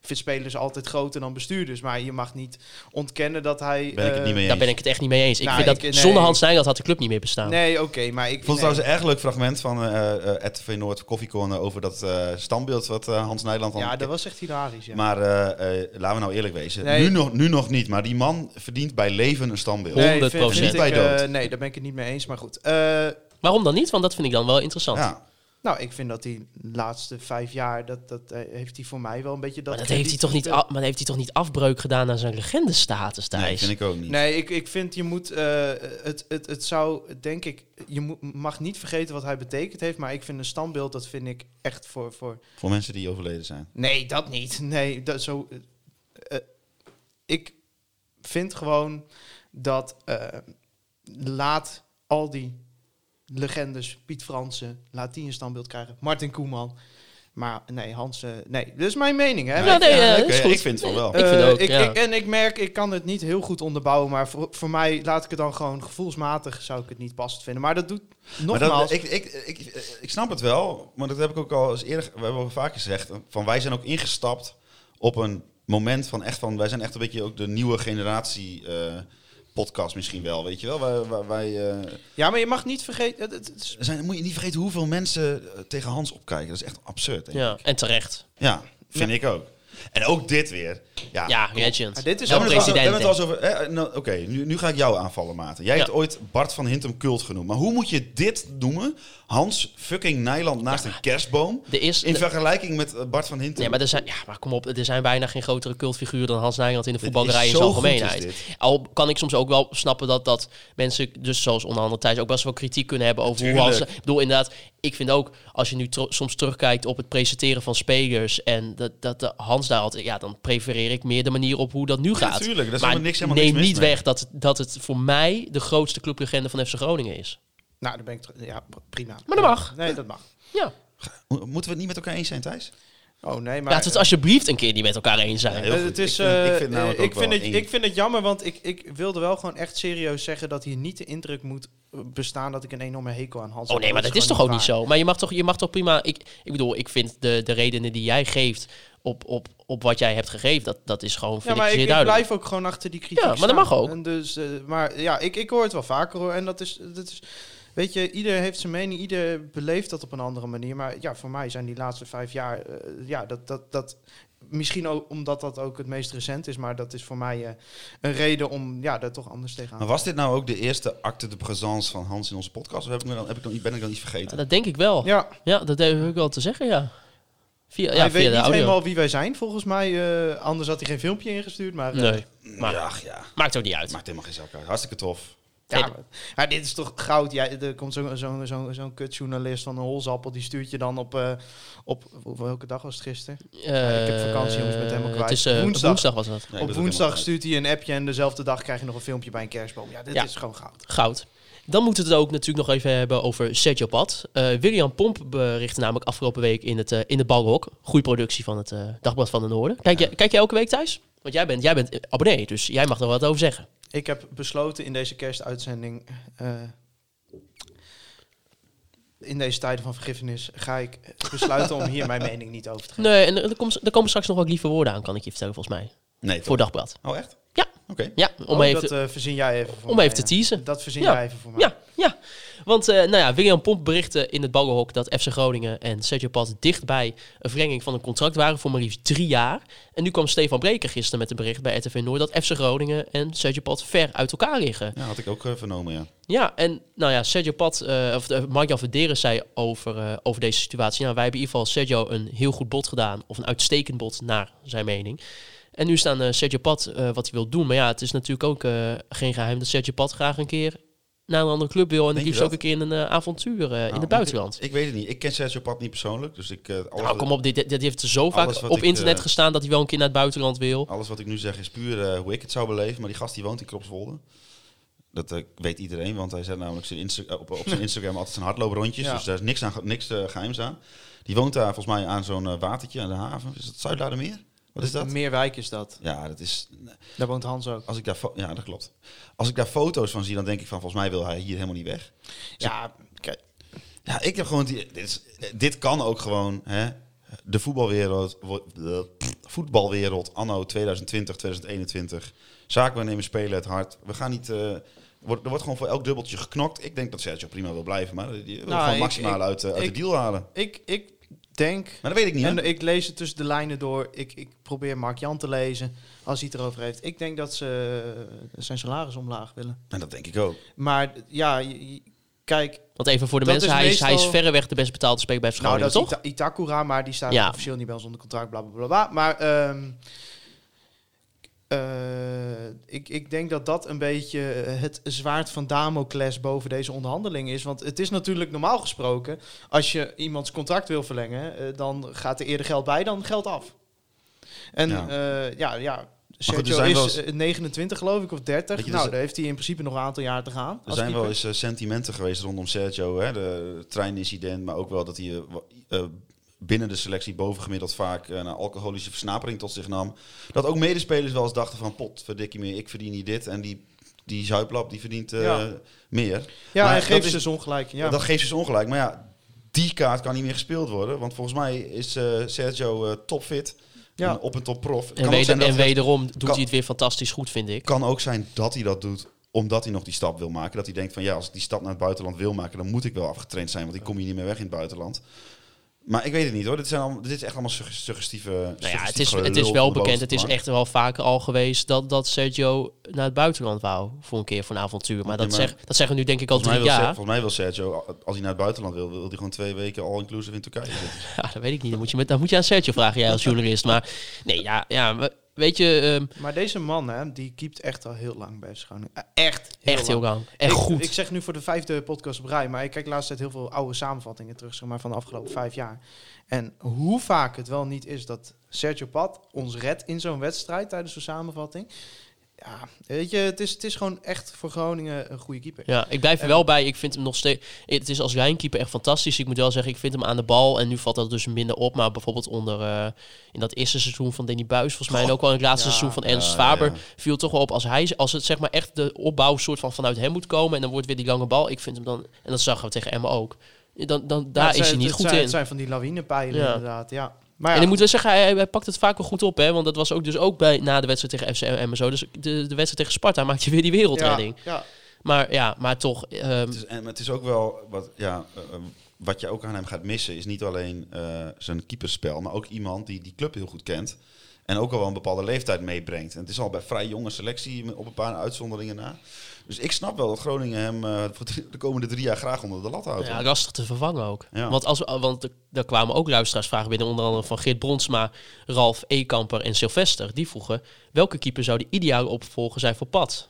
ik vind spelers altijd groter dan bestuurders. Maar je mag niet ontkennen dat hij. Ben ik het eh, niet mee Daar ben ik het echt niet mee eens. Ik Nou, vind dat nee. zonder Hans Nijland had de club niet meer bestaan. Nee, oké, maar ik vond het trouwens een erg leuk fragment van eh eh RTV Noord Coffee Corner over dat eh, standbeeld wat eh, Hans Nijland dan Ja, dat was echt hilarisch. Ja. Maar eh, eh, laten we nou eerlijk wezen. Nee. Nu, nog, nu nog niet, maar die man verdient bij leven een standbeeld. nee, 100%. vind- vind Niet bij dood. eh, nee, daar ben ik het niet mee eens. Maar goed. Eh, Waarom dan niet? Want dat vind ik dan wel interessant. Ja. Nou, ik vind dat die laatste vijf jaar, dat, dat eh, heeft hij voor mij wel een beetje dat. maar dat heeft hij toch niet, af, maar heeft hij toch niet afbreuk gedaan aan zijn legendestatus, Thijs? Nee, vind ik ook niet. Nee, ik, ik vind je moet. eh, het, het, het zou, denk ik. Je moet, mag niet vergeten wat hij betekend heeft. Maar ik vind een standbeeld, dat vind ik echt voor. voor Voor mensen die overleden zijn. nee, dat niet. Nee, dat zo. eh, eh, ik vind gewoon dat. eh, laat al die legendes, Piet Fransen, laat die een standbeeld krijgen. Martin Koeman. Maar nee, Hans, eh, nee. Dat is mijn mening, hè. Ja, nee, ja, Oké, dat is ja, goed. ik vind het wel wel. Ik vind het ook, ik, ja. ik- en ik merk, ik kan het niet heel goed onderbouwen, maar voor, voor mij laat ik het dan gewoon gevoelsmatig zou ik het niet passend vinden. Maar dat doet Maar nogmaals. dat, ik, ik, ik, ik snap het wel, maar dat heb ik ook al eens eerder, we hebben al vaak gezegd, van wij zijn ook ingestapt op een moment van echt van, wij zijn echt een beetje ook de nieuwe generatie eh, podcast misschien wel, weet je wel. Wij, wij, wij, eh, ja, maar je mag niet vergeten. het- het is- er zijn, moet je niet vergeten hoeveel mensen eh, tegen Hans opkijken. Dat is echt absurd. Denk Ja, ik. en terecht. ja vind Ja. ik ook. En ook dit weer. Ja, Ja. Maar dit is we president. hebben het al eens over. eh, nou, Oké, nu, nu ga ik jou aanvallen, Maarten. Jij Ja. hebt ooit Bart van Hintem Kult genoemd. Maar hoe moet je dit noemen? Hans fucking Nijland naast een kerstboom. Er is, In vergelijking met eh, Bart van Hintem. Ja, maar er zijn, ja, maar kom op, er zijn bijna geen grotere cultfiguur dan Hans Nijland in de voetballerij in zijn algemeenheid. Al kan ik soms ook wel snappen dat, dat mensen, dus zoals onder andere Thijs, ook best wel kritiek kunnen hebben over hoe Hans... Ik bedoel, inderdaad, ik vind ook, als je nu soms terugkijkt op het presenteren van spelers en dat, dat de Hans daar had, ja, dan prefereer ik meer de manier op hoe dat nu Ja, gaat. tuurlijk, daar is maar helemaal niks- helemaal neem niks niet mee. weg dat, het- dat het voor mij de grootste clublegende van FC Groningen is. nou, dan ben ik. Ja, prima. Maar dat mag. Nee, dat mag. Ja. Mo- Moeten we het niet met elkaar eens zijn, Thijs? Oh nee, maar. Laten we het alsjeblieft een keer niet met elkaar eens zijn. heel Eh, goed. het is, Ik vind- ik eh, vind ik vind het, ik vind het jammer, want ik, ik wilde wel gewoon echt serieus zeggen dat hier niet de indruk moet eh, bestaan dat ik een enorme hekel aan Hans Oh heb. nee, maar dat is toch ook niet zo. Maar je mag toch, je mag toch prima. Ik, ik bedoel, ik vind de, de redenen die jij geeft op, op, op wat jij hebt gegeven, dat, dat is gewoon Ja, vind maar ik ik, zeer ik duidelijk. blijf ook gewoon achter die kritiek Ja, maar dat mag ook. En dus, eh, maar ja, ik, ik hoor het wel vaker hoor. En dat is, dat is, weet je, ieder heeft zijn mening, ieder beleeft dat op een andere manier. Maar ja, voor mij zijn die laatste vijf jaar, eh, ja, dat, dat, dat, misschien ook omdat dat ook het meest recent is, maar dat is voor mij eh, een reden om ja, daar toch anders tegenaan Maar was dit nou ook de eerste acte de présence van Hans in onze podcast? Of heb ik me dan, heb ik dan, ben ik dan iets vergeten? Dat denk ik wel. Ja. Ja, dat heb ik wel te zeggen, ja. Via, ja, hij via weet de niet audio. helemaal wie wij zijn, volgens mij. eh, anders had hij geen filmpje ingestuurd. Maar, eh, Nee, maar ja, ja. maakt ook niet uit. Maakt helemaal geen zak uit. Hartstikke tof. Ja, maar, ja, dit is toch goud. Ja, er komt zo'n zo, zo, zo'n kutjournalist van een holzappel. Die stuurt je dan op... eh, op op welke dag was het gisteren? Ja, ik heb vakantie, jongens, met helemaal Eh, kwijt. het is, eh, woensdag was dat. Op woensdag stuurt hij een appje en dezelfde dag krijg je nog een filmpje bij een kerstboom. Ja, dit Ja. is gewoon goud. Goud. Dan moeten we het ook natuurlijk nog even hebben over Sergio Pat. Eh, William Pomp berichtte namelijk afgelopen week in het, eh, in het Balrog. Goeie productie van het eh, Dagblad van de Noorden. Kijk, jij, kijk jij elke week thuis? Want jij bent, jij bent abonnee, dus jij mag er wat over zeggen. Ik heb besloten in deze kerstuitzending... in deze tijden van vergiffenis ga ik besluiten om hier mijn mening niet over te geven. Nee, en er, komt, er komen straks nog wat lieve woorden aan, kan ik je vertellen, volgens mij. Nee, toch? Voor Dagblad. Oh, echt? Ja. Oké. Ja, om Oh, even, dat eh, verzin jij even voor om mij, even te ja. teasen. Dat verzin Ja. jij even voor mij. Ja, ja. Want eh, nou ja, William Pomp berichtte in het Baggerhok dat FC Groningen en Sergio Pat dichtbij een verlenging van een contract waren voor maar liefst drie jaar. En nu kwam Stefan Breker gisteren met een bericht bij RTV Noord dat FC Groningen en Sergio Pat ver uit elkaar liggen. Ja, had ik ook eh, vernomen, ja. Ja, en nou ja, Sergio Pat, eh, of uh, Mark-Jan Verderen zei over, eh, over deze situatie. Nou, wij hebben in ieder geval Sergio een heel goed bod gedaan, of een uitstekend bod naar zijn mening. En nu staan uh, Sergio Pat uh, wat hij wil doen. Maar ja, het is natuurlijk ook uh, geen geheim dat Sergio Pat graag een keer naar een andere club wil. En het liefst ook een keer in een uh, avontuur nou, in het buitenland. Ik, ik, weet het niet. Ik ken Sergio Pat niet persoonlijk. Dus ik, alles nou, kom op. Dit, dit, heeft zo vaak op ik, internet gestaan dat hij wel een keer naar het buitenland wil. Alles wat ik nu zeg is puur hoe ik het zou beleven. Maar die gast die woont in Kropswolde. Dat uh, weet iedereen, want hij zet namelijk zijn Insta op, op zijn Instagram altijd zijn hardlooprondjes. Ja. Dus daar is niks, aan, niks uh, geheims aan. Die woont daar volgens mij aan zo'n uh, watertje aan de haven. Is dat Zuidlaardermeer? Wat is dat? Meerwijk is dat. Ja, dat is... Daar woont Hans ook. Als ik daar ja, dat klopt. Als ik daar foto's van zie, dan denk ik van volgens mij wil hij hier helemaal niet weg. Dus ja, kijk. Ja, ik heb gewoon... Die, dit, is, dit kan ook gewoon... Hè, de voetbalwereld, voetbalwereld anno 2020, 2021. Zaakwaarnemers spelen het hard. We gaan niet... Uh, wordt, er wordt gewoon voor elk dubbeltje geknokt. Ik denk dat Sergio prima wil blijven, maar die wil nou, gewoon maximaal uit, uh, uit ik, de deal halen. Ik, ik denk... Maar dat weet ik niet, En hè? ik lees het tussen de lijnen door. Ik, ik probeer Mark Jan te lezen als hij het erover heeft. Ik denk dat ze zijn salaris omlaag willen. En dat denk ik ook. Maar ja, kijk... Want even voor de mensen, is hij, meestal... is, hij is verreweg de best betaalde speler bij Groningen, nou, dat toch? is Ita Itakura, maar die staat ja. officieel niet bij ons onder contract, bla bla bla. bla. Maar um, uh, ik, ik denk dat dat een beetje het zwaard van Damocles boven deze onderhandeling is. Want het is natuurlijk normaal gesproken, als je iemands contract wil verlengen, uh, dan gaat er eerder geld bij dan geld af. En ja, uh, ja, ja Sergio goed, is eens, 29 geloof ik, of 30. Je, nou, daar heeft hij in principe nog een aantal jaar te gaan. Er zijn keeper. wel eens sentimenten geweest rondom Sergio. Hè? De, de treinincident, maar ook wel dat hij binnen de selectie bovengemiddeld vaak een alcoholische versnapering tot zich nam. Dat ook medespelers wel eens dachten van pot, verdikkie meer, ik verdien niet dit. En die, die zuiplap die verdient eh, Ja. meer. Ja, Maar dat geeft ze dus ongelijk. Ja. Dat geeft ze dus ongelijk. Maar ja, die kaart kan niet meer gespeeld worden. Want volgens mij is eh, Sergio eh, topfit. Ja. En op een topprof. En, weder- en het- wederom doet kan- hij het weer fantastisch goed, vind ik. kan ook zijn dat hij dat doet omdat hij nog die stap wil maken. Dat hij denkt van ja, als ik die stap naar het buitenland wil maken, dan moet ik wel afgetraind zijn, want ik kom hier niet meer weg in het buitenland. Maar ik weet het niet hoor. Dit, zijn allemaal, dit is echt allemaal sugge- suggestieve. Nou ja, het is, het is wel bekend. Het is echt wel vaker al geweest dat, dat Sergio naar het buitenland wou. Voor een keer voor een avontuur. Maar, Nee, dat, maar zeg, dat zeggen we nu denk ik al drie jaar. Volgens mij wil Sergio, als hij naar het buitenland wil, wil hij gewoon twee weken all-inclusive in Turkije zitten. Ja, dat weet ik niet. Dan moet je, met, dan moet je aan Sergio vragen, jij als journalist. Maar nee, ja, ja weet je... ehm, Maar deze man, hè, die keept echt al heel lang bij FC Groningen. Eh, Echt heel Echt heel lang. Echt ik, goed. Ik zeg nu voor de vijfde podcast op rij, maar ik kijk de laatste tijd heel veel oude samenvattingen terug zeg maar, van de afgelopen vijf jaar. En hoe vaak het wel niet is dat Sergio Pat ons redt in zo'n wedstrijd tijdens de samenvatting. Ja, weet je, het is, het is gewoon echt voor Groningen een goede keeper. Ja, ik blijf er wel bij. Ik vind hem nog steeds. Het is als lijnkeeper echt fantastisch. Ik moet wel zeggen, ik vind hem aan de bal. En nu valt dat dus minder op. Maar bijvoorbeeld onder. eh, in dat eerste seizoen van Danny Buis, volgens mij. En ook wel in het laatste Ja. seizoen van Ernst Ja, Faber. ja. Viel toch wel op als hij. Als het zeg maar echt de opbouw soort van vanuit hem moet komen. En dan wordt weer die lange bal. Ik vind hem dan. En dat zagen we tegen Emma ook. Dan, dan, daar is zijn- hij niet het goed zijn, in. Het zijn van die lawinepijlen Ja. inderdaad, ja. Maar ja, En ik moet wel zeggen, hij, hij pakt het vaak wel goed op, hè? Want dat was ook dus ook bij na de wedstrijd tegen FCM en zo. Dus de, de wedstrijd tegen Sparta maakt hij weer die wereldredding. Ja, ja. Maar ja, maar toch. ehm, Het is, en het is ook wel wat, ja, eh, eh, wat je ook aan hem gaat missen, is niet alleen eh, zijn keeperspel, maar ook iemand die die club heel goed kent. En ook al wel een bepaalde leeftijd meebrengt. En het is al bij vrij jonge selectie op een paar uitzonderingen na. Dus ik snap wel dat Groningen hem eh, voor de komende drie jaar graag onder de lat houdt. Ja, lastig te vervangen ook. Ja. Want, als, we- want er- daar kwamen ook luisteraarsvragen binnen, onder andere van Geert Bronsma, Ralf Ekamper en Sylvester. Die vroegen, welke keeper zou de ideale opvolger zijn voor Pat?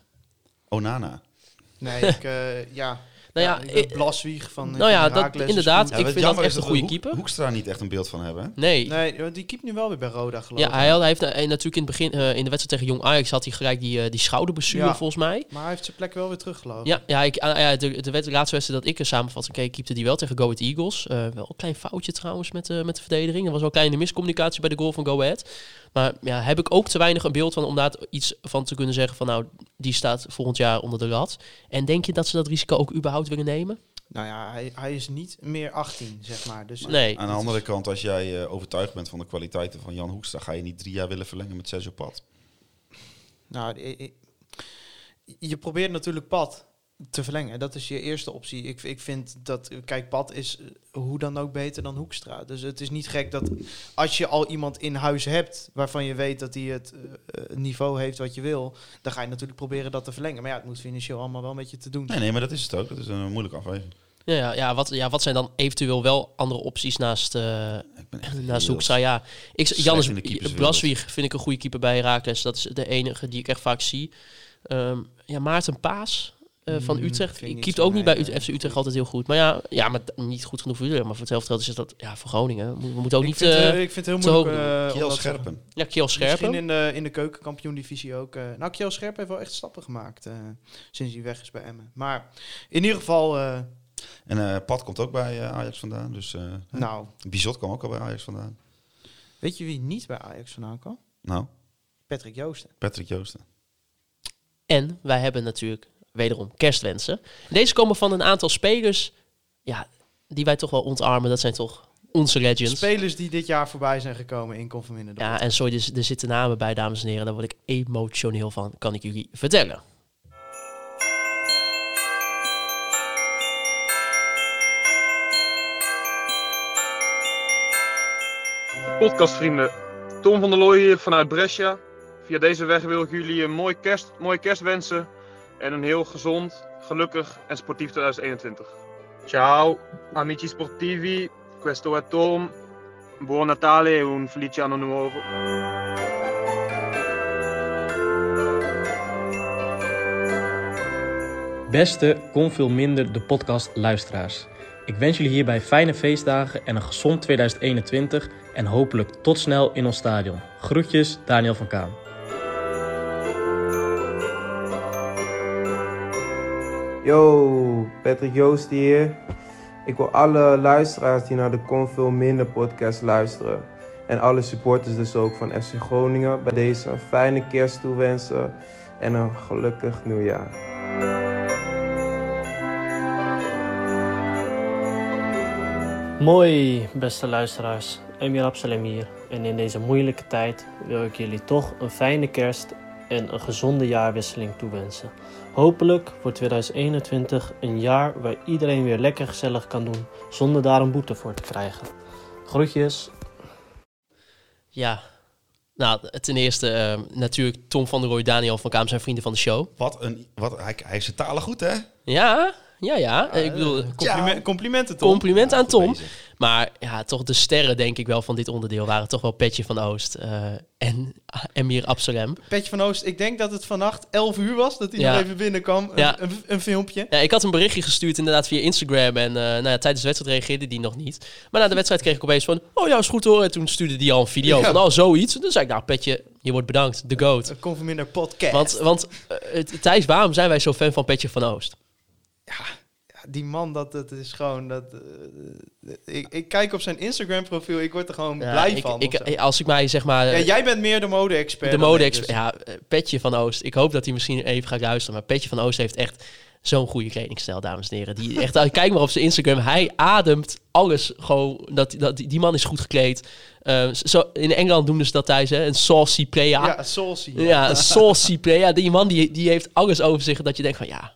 Onana. Nee, ik, eh, ja. Nou ja, ik ben ik- Blaswieg van nou ja, dat- inderdaad, ik vind dat echt een goede keeper. Hoekstra niet echt een beeld van hebben. Nee. Nee, want die keept nu wel weer bij Roda geloof Ja, ik. hij, had, hij heeft eh, natuurlijk in het begin, eh, in de wedstrijd tegen Jong Ajax, had hij gelijk die, eh, die schouderblessure Ja. volgens mij. Maar hij heeft zijn plek wel weer terug geloof ik. Ja, ja, ik, ah, ja de, de, de laatste wedstrijd dat ik een samenvatting keek, keepte die wel tegen Go Ahead Eagles. Eh, wel een klein foutje trouwens met, de met de verdediging. Er was wel een kleine miscommunicatie bij de goal van Go Ahead. Maar ja, heb ik ook te weinig een beeld van om daar iets van te kunnen zeggen van nou, die staat volgend jaar onder de lat. En denk je dat ze dat risico ook überhaupt willen nemen? Nou ja, hij, hij is niet meer 18, zeg maar. Dus Nee. Aan de andere kant, als jij eh, overtuigd bent van de kwaliteiten van Jan Hoekstra, ga je niet drie jaar willen verlengen met Sergio Pat. Nou, je probeert natuurlijk pad te verlengen. Dat is je eerste optie. Ik, ik vind dat, kijk, pad is eh, hoe dan ook beter dan Hoekstra. Dus het is niet gek dat als je al iemand in huis hebt waarvan je weet dat hij het eh, eh, niveau heeft wat je wil, dan ga je natuurlijk proberen dat te verlengen. Maar ja, het moet financieel allemaal wel een beetje te doen. Nee, nee, maar dat is het ook. Dat is een moeilijke afweging. Ja, ja, ja, wat, ja, wat zijn dan eventueel wel andere opties naast, eh naast Hoekstra? Ja, ik, Jannes in de keeperswereld. Blaswieg vind ik een goede keeper bij Herakles. Dat is de enige die ik echt vaak zie. Ehm, ja, Maarten Paas eh, van Mm, Utrecht. ik keept ook niet bij nee, Ut- FC Utrecht altijd heel goed. Maar ja, ja maar niet goed genoeg voor jullie. Maar voor hetzelfde geld is dat ja, voor Groningen. We moeten ook Ik niet vind, eh, eh, ik vind het heel moeilijk. eh, te- Scherpen. Ja, Kjell Scherpen. Misschien in de, in de keukenkampioen-divisie ook. eh nou, Kjell Scherpen heeft wel echt stappen gemaakt eh, sinds hij weg is bij Emmen. Maar in ieder geval, eh, En eh Pat komt ook bij Ajax vandaan. Dus, eh, nou, Bizot kwam ook al bij Ajax vandaan. weet je wie niet bij Ajax vandaan kwam? Nou, Patrick Joosten. Patrick Joosten. En wij hebben natuurlijk wederom kerstwensen. Deze komen van een aantal spelers ja, die wij toch wel ontarmen. Dat zijn toch onze legends. Spelers die dit jaar voorbij zijn gekomen in Conforminder. Ja, en sorry, er, er zitten namen bij, dames en heren. Daar word ik emotioneel van, kan ik jullie vertellen. Podcastvrienden, Tom van der Looy hier vanuit Brescia. Via deze weg wil ik jullie een mooi kerst, mooie kerst wensen en een heel gezond, gelukkig en sportief 2021. Ciao, amici sportivi, questo è Tom. Buon Natale e un felice anno nuovo. Beste Kon Veel Minder, de podcast luisteraars. Ik wens jullie hierbij fijne feestdagen en een gezond 2021 en hopelijk tot snel in ons stadion. Groetjes, Daniel van Kaan. Yo, Patrick Joost hier. Ik wil alle luisteraars die naar de Kon Veel Minder podcast luisteren. En alle supporters dus ook van FC Groningen bij deze een fijne kerst toewensen. En een gelukkig nieuwjaar. Mooi, beste luisteraars. Emir Absalem hier. En in deze moeilijke tijd wil ik jullie toch een fijne kerst en een gezonde jaarwisseling toewensen. Hopelijk wordt 2021 een jaar waar iedereen weer lekker gezellig kan doen zonder daar een boete voor te krijgen. Groetjes. Ja. Nou, ten eerste eh, natuurlijk Tom van der Rooij, Daniel van Kaam zijn vrienden van de show. Wat een... Wat, hij, hij is zijn talen goed, hè? Ja, ja, ja. ik bedoel, compliment- complimenten, Tom. Compliment aan Tom. Maar ja, toch de sterren, denk ik wel, van dit onderdeel waren toch wel Petje van Oost eh, en Emir Absalem. Petje van Oost, ik denk dat het vannacht 11 uur was dat hij Ja. nog even binnenkwam. Een, Ja. een, een filmpje. Ja, ik had een berichtje gestuurd inderdaad via Instagram. En eh, nou ja, tijdens de wedstrijd reageerde die nog niet. Maar na de wedstrijd kreeg ik opeens van... Oh ja, is goed hoor. En toen stuurde die al een video Ja. van... Oh, zoiets. En toen zei ik, nou Petje, je wordt bedankt. De GOAT. Conforminder podcast. Want, want eh, het- Thijs, waarom zijn wij zo fan van Petje van Oost? Die man, dat, dat is gewoon... Dat, eh, ik, ik kijk op zijn Instagram profiel, ik word er gewoon Ja, blij ik, van. ik, als ik mij zeg maar... ja, eh, jij bent meer de mode-expert. de dan mode ik, dus. Ja, eh, Petje van Oost. Ik hoop dat hij misschien even gaat luisteren. Maar Petje van Oost heeft echt zo'n goede kledingstijl, dames en heren. Die echt, kijk maar op zijn Instagram. Hij ademt alles gewoon. Dat, dat, die, man is goed gekleed. Eh, zo, in Engeland noemden ze dat thuis, hè? Een saucy player. Ja, saucy. Ja, een saucy player. Die man die, die heeft alles over zich dat je denkt van ja,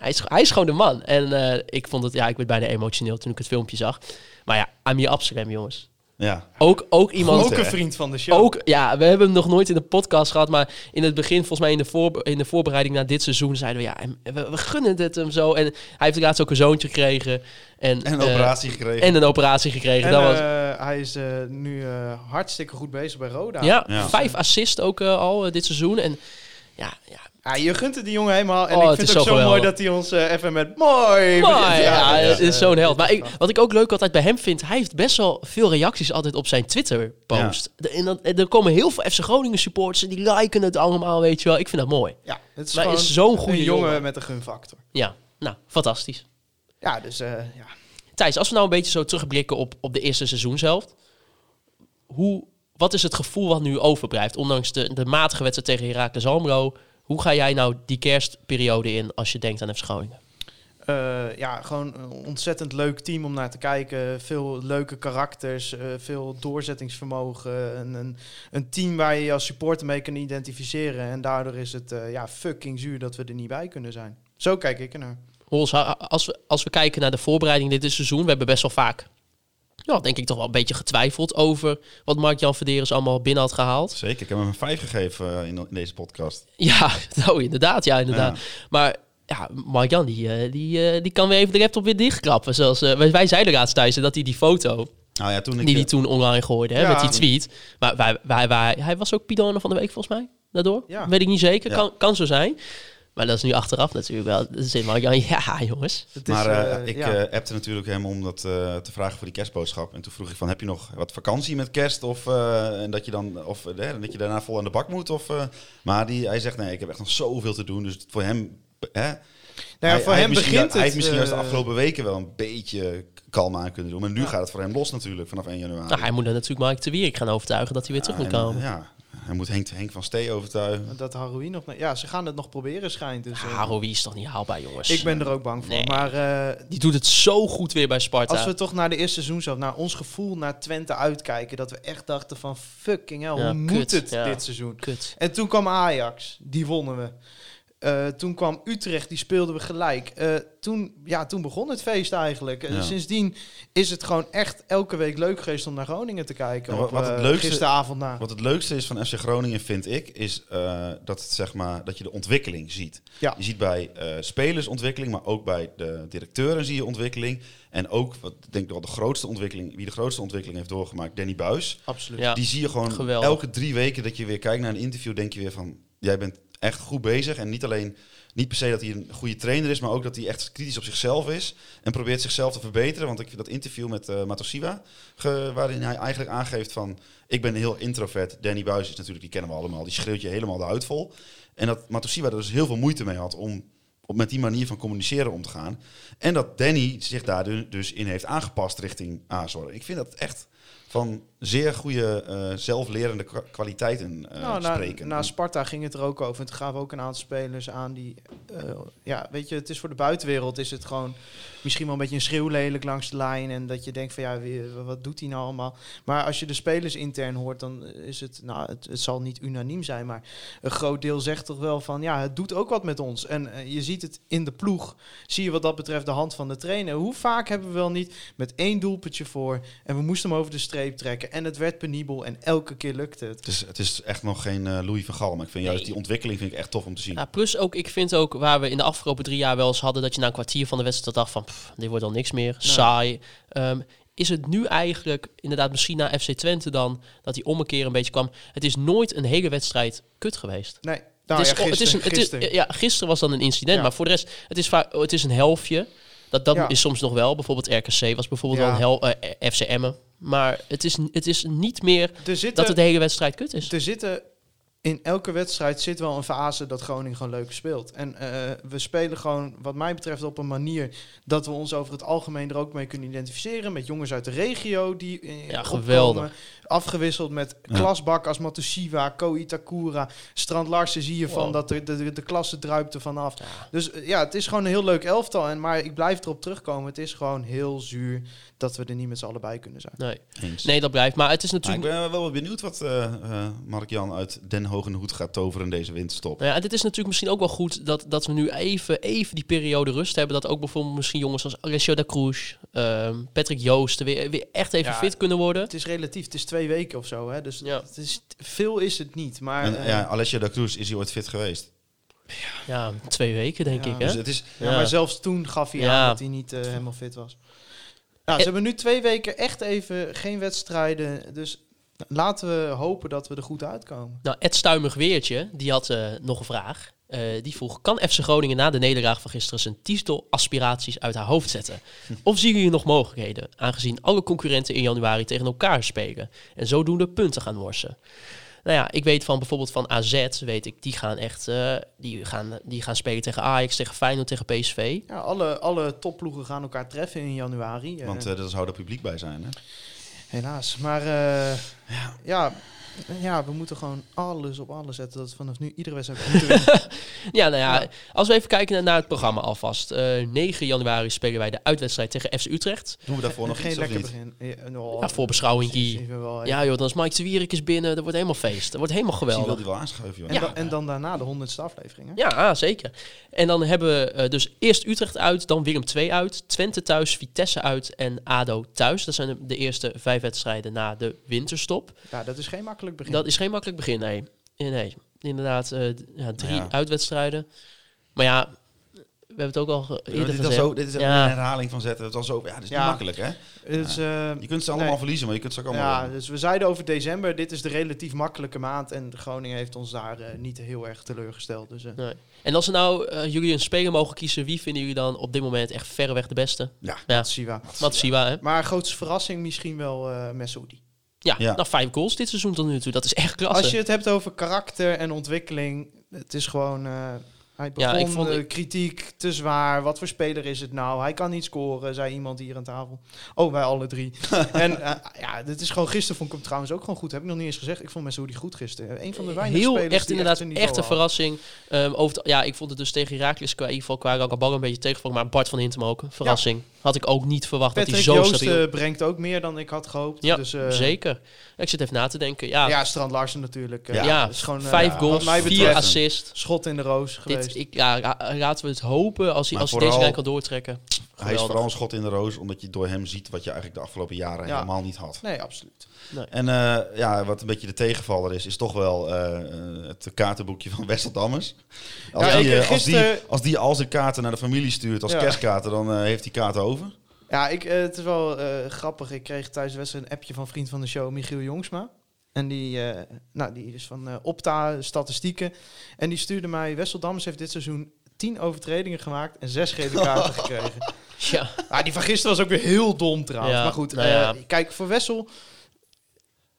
hij is, hij is gewoon de man. En eh, ik vond het, ja, ik werd bijna emotioneel toen ik het filmpje zag. Maar ja, Amir Absalem, jongens. Ja. Ook, ook iemand... Ook een vriend van de show. Ook, ja, we hebben hem nog nooit in de podcast gehad, maar in het begin, volgens mij in de, voor, in de voorbereiding naar dit seizoen, zeiden we ja, we, we gunnen het hem zo. En hij heeft laatst ook een zoontje gekregen. En, En een eh, operatie gekregen. En een operatie gekregen. En dat was, eh, hij is eh, nu eh, hartstikke goed bezig bij Roda. ja, vijf assists ook eh, al eh, dit seizoen. En ja, ja. Ja, je gunt het die jongen helemaal. En Oh, ik vind het ook zo mooi dat hij ons eh, even met mooi... Mooi, ja, is zo'n held. Maar ik, wat ik ook leuk altijd bij hem vind, hij heeft best wel veel reacties altijd op zijn Twitter-post. En, dan, er komen heel veel FC Groningen supporters die liken het allemaal, weet je wel. Ik vind dat mooi. Ja, het is Maar gewoon is zo'n goede een jongen, jongen. met een gunfactor. Ja, nou, fantastisch. Ja, dus eh, ja. Thijs, als we nou een beetje zo terugblikken op, op de eerste seizoenshelft. Hoe, wat is het gevoel wat nu overblijft? Ondanks de, de matige wedstrijd tegen Heracles Almelo. Hoe ga jij nou die kerstperiode in als je denkt aan FC Groningen? Eh, ja, gewoon een ontzettend leuk team om naar te kijken. Veel leuke karakters, eh, veel doorzettingsvermogen. Een, een, een team waar je je als supporter mee kan identificeren. En daardoor is het eh, ja, fucking zuur dat we er niet bij kunnen zijn. Zo kijk ik ernaar. Hols, als we, als we kijken naar de voorbereiding dit seizoen, we hebben best wel vaak, ja, denk ik toch wel een beetje getwijfeld over wat Mark-Jan Verderes allemaal binnen had gehaald. Zeker, ik heb hem een 5 gegeven eh, in, deze podcast. Ja, nou inderdaad, ja inderdaad. Ja. Maar ja, Mark-Jan die, eh, die, eh, die kan weer even de laptop weer dichtklappen. Zoals, wij, wij zeiden laatst thuis dat hij die foto, Nou ja, toen ik, die hij toen online gooide, hè, met die tweet. Maar wij, wij, wij, hij was ook Pidone van de week volgens mij, daardoor. Ja. Weet ik niet zeker, kan, kan zo zijn. Maar dat is nu achteraf natuurlijk wel. Zit Mark-Jan, ja jongens. Maar eh, ik eh appte natuurlijk hem om dat eh, te vragen voor die kerstboodschap. En toen vroeg ik van, heb je nog wat vakantie met kerst? Of, eh, en dat, je dan, of eh, dat je daarna vol aan de bak moet? Of, eh, maar die, hij zegt, nee, ik heb echt nog zoveel te doen. Dus voor hem... Hè, ja, hij, voor hij hem begint Hij heeft het, misschien juist de eh, afgelopen weken wel een beetje kalm aan kunnen doen. Maar nu gaat het voor hem los natuurlijk, vanaf 1 januari. Nou, hij moet dan natuurlijk Mark de Wierik gaan overtuigen dat hij weer terug moet En, komen. Ja, hij moet Henk, Henk van Stee overtuigen. Dat Haroui nog... Ja, ze gaan het nog proberen, schijnt. Dus, Haroui is toch niet haalbaar, jongens? ik ben er ook bang voor. Nee. Maar eh, Die doet het zo goed weer bij Sparta. Als we toch naar de eerste seizoen zelf, naar ons gevoel naar Twente uitkijken, dat we echt dachten van fucking hell, Ja, hoe kut, moet het ja. dit seizoen? Kut. En toen kwam Ajax, die wonnen we. Eh, toen kwam Utrecht, die speelden we gelijk. Eh, toen, ja, toen begon het feest eigenlijk. Ja. Sindsdien is het gewoon echt elke week leuk geweest om naar Groningen te kijken. Ja, op, wat, het eh, leukste, gisteravond na. wat het leukste is van FC Groningen, vind ik, is eh, dat, het, zeg maar, dat je de ontwikkeling ziet. Ja. Je ziet bij eh spelers ontwikkeling, maar ook bij de directeuren zie je ontwikkeling. En ook, wat ik denk wel de grootste ontwikkeling, wie de grootste ontwikkeling heeft doorgemaakt, Danny Buis. Absoluut. Ja. Die zie je gewoon Geweldig. elke drie weken dat je weer kijkt naar een interview, denk je weer van, jij bent echt goed bezig. En niet alleen, niet per se dat hij een goede trainer is, maar ook dat hij echt kritisch op zichzelf is. En probeert zichzelf te verbeteren. Want ik dat interview met eh Matosiwa, ge- waarin hij eigenlijk aangeeft van, ik ben heel introvert. Danny Buis is natuurlijk, die kennen we allemaal, die schreeuwt je helemaal de huid vol. En dat Matosiwa er dus heel veel moeite mee had om om met die manier van communiceren om te gaan. En dat Danny zich daar du- dus in heeft aangepast richting Azor. Ik vind dat echt van zeer goede eh, zelflerende kwa- kwaliteiten eh, nou, na, spreken. na Sparta ging het er ook over. En toen gaven ook een aantal spelers aan die... eh, ja, weet je, het is voor de buitenwereld is het gewoon misschien wel een beetje een schreeuwlelijk langs de lijn. En dat je denkt van ja, wie- wat doet hij nou allemaal? Maar als je de spelers intern hoort, dan is het... Nou, het, het zal niet unaniem zijn, maar een groot deel zegt toch wel van... Ja, het doet ook wat met ons. En eh, je ziet het in de ploeg. Zie je wat dat betreft de hand van de trainer. Hoe vaak hebben we wel niet met één doelpuntje voor... En we moesten hem over de streep trekken. En het werd penibel en elke keer lukte het. Het is, het is echt nog geen eh, Louis van Gaal. Maar ik vind juist die ontwikkeling vind ik echt tof om te zien. Ja, plus ook, ik vind ook waar we in de afgelopen drie jaar wel eens hadden dat je na een kwartier van de wedstrijd dacht van, pff, dit wordt al niks meer, saai. Ehm, is het nu eigenlijk, inderdaad misschien na FC Twente dan, dat die ommekeer een beetje kwam. Het is nooit een hele wedstrijd kut geweest. Nee, nou het is, ja, het is een, het is, gisteren. ja, gisteren was dan een incident, Ja. maar voor de rest, het is, vaak, het is een helftje. Dat, dat Ja. is soms nog wel. Bijvoorbeeld RKC was bijvoorbeeld wel een hel, FC Emmen. Maar het is, het is niet meer Er zitten- dat het de hele wedstrijd kut is. Er zitten in elke wedstrijd zit wel een fase dat Groningen gewoon leuk speelt. En eh, we spelen gewoon, wat mij betreft, op een manier dat we ons over het algemeen er ook mee kunnen identificeren. Met jongens uit de regio die eh, Ja, opkomen. geweldig. Afgewisseld met Ja. klasbak als Matusiwa, Ko Itakura, Strand Larsen zie je van dat de, de, de klasse druipt er vanaf. Dus eh, ja, het is gewoon een heel leuk elftal. En, maar ik blijf erop terugkomen. Het is gewoon heel zuur dat we er niet met z'n allen bij kunnen zijn. Nee. Eens. nee, dat blijft. Maar het is natuurlijk... ik ben wel benieuwd wat eh eh, Mark-Jan uit Den Hogen Hoed gaat toveren in deze winterstop. Nou ja, en dit is natuurlijk misschien ook wel goed dat, dat we nu even, even die periode rust hebben. Dat ook bijvoorbeeld misschien jongens als Alessio da Cruz, ehm, Patrick Joosten weer, weer echt even Ja, fit kunnen worden. Het is relatief, het is twee weken of zo. Hè? Dus het is, veel is het niet. Maar, En, eh, ja, Alessio da Cruz, is hij ooit fit geweest? Ja, twee weken denk ja, ik. Hè? Dus het is- ja, maar zelfs toen gaf hij Ja. aan dat hij niet eh, helemaal fit was. Nou, ze hebben nu twee weken echt even geen wedstrijden. Dus laten we hopen dat we er goed uitkomen. Nou, Ed Stuimig Weertje, die had eh, nog een vraag. Eh, die vroeg, kan FC Groningen na de nederlaag van gisteren zijn titelaspiraties uit haar hoofd zetten? Of zien jullie nog mogelijkheden, aangezien alle concurrenten in januari tegen elkaar spelen en zodoende punten gaan worsen? Nou ja, ik weet van bijvoorbeeld van AZ, weet ik, die gaan echt, eh, die gaan, die gaan spelen tegen Ajax, tegen Feyenoord, tegen PSV. Ja, alle, alle topploegen gaan elkaar treffen in januari. Want er zou er publiek bij zijn, hè? Helaas. Maar eh, ja. Ja, we moeten gewoon alles op alles zetten. Dat we vanaf nu iedere wedstrijd. Ja, nou ja, als we even kijken naar, het programma alvast. Eh 9 januari spelen wij de uitwedstrijd tegen FC Utrecht. Doen we daarvoor nog Geen iets lekker niet? begin. Ja, Ja, voor we wel, Ja joh, dan is Mike de Wierik is binnen. Dat wordt helemaal feest. Dat wordt helemaal Misschien geweldig. wil hij wel aanschuiven, joh. En, dan, en dan daarna de honderdste aflevering. Hè? Ja, ah, zeker. En dan hebben we eh, dus eerst Utrecht uit, dan Willem II uit, Twente thuis, Vitesse uit en ADO thuis. Dat zijn de, de eerste vijf wedstrijden na de winterstop. Ja, dat is geen makkelijk begin. Dat is geen makkelijk begin, nee. Nee, inderdaad eh, ja, drie Ja. uitwedstrijden. Maar ja, we hebben het ook al Ja, eerder dit, is gezegd. al zo, dit is Ja. een herhaling van zetten. Het was zo, ja, dat is Ja. niet makkelijk, hè? Het is, Ja. eh, je kunt ze allemaal nee. verliezen, maar je kunt ze ook allemaal Ja, dus we zeiden over december, dit is de relatief makkelijke maand. En Groningen heeft ons daar eh, niet heel erg teleurgesteld. Dus, eh, Nee. En als er nou eh, jullie een speler mogen kiezen, wie vinden jullie dan op dit moment echt verreweg de beste? Ja, Matsiwa. Matsiwa, hè? Maar grootste verrassing misschien wel eh Messoudi. Ja, Ja. nou vijf goals dit seizoen tot nu toe. Dat is echt klasse. Als je het hebt over karakter en ontwikkeling, het is gewoon... eh, hij Ja, begon ik vond- eh, kritiek te zwaar. Wat voor speler is het nou? Hij kan niet scoren, zei iemand hier aan tafel. Oh, wij alle drie. en eh, ja, dit is gewoon... Gisteren vond ik hem trouwens ook gewoon goed. Heb ik nog niet eens gezegd. Ik vond Messoudi goed gisteren. Een van de weinige Heel spelers echt die inderdaad een echt, een verrassing. Ehm, over ja, ik vond het dus tegen Herakles qua in ieder geval qua Rankabal een beetje tegenvallen. Maar Bart van Hintem ook. Verrassing. Had ik ook niet verwacht Patrick dat hij zo stabiel... eh, brengt ook meer dan ik had gehoopt. ja, dus, eh, zeker. Ik zit even na te denken. Ja, Ja, Strand Larsen natuurlijk. eh, Ja, is gewoon, eh, vijf ja, goals, vier assists. Schot in de roos geweest. dit, ik, ja, ra- laten we het hopen als hij, Maar als deze lijn kan doortrekken. Hij is vooral een schot in de roos, omdat je door hem ziet wat je eigenlijk de afgelopen jaren Ja. helemaal niet had. Nee, absoluut. Nee. En eh, ja, wat een beetje de tegenvaller is, is toch wel eh, eh, het kaartenboekje van Wessel Dammers. Als, Ja, die, ik, als, die, als die al zijn kaarten naar de familie stuurt als Ja. kerstkaarten, dan heeft hij kaarten over. Ja, ik, het is wel grappig. Ik kreeg de wedstrijd een appje van vriend van de show, Michiel Jongsma. En die, nou, die is van Opta Statistieken. En die stuurde mij, Wessel Dammers heeft dit seizoen tien overtredingen gemaakt en zes gele kaarten gekregen. Ja. Ah, die van gisteren was ook weer heel dom trouwens. Ja, maar goed, nou eh, ja. kijk, voor Wessel...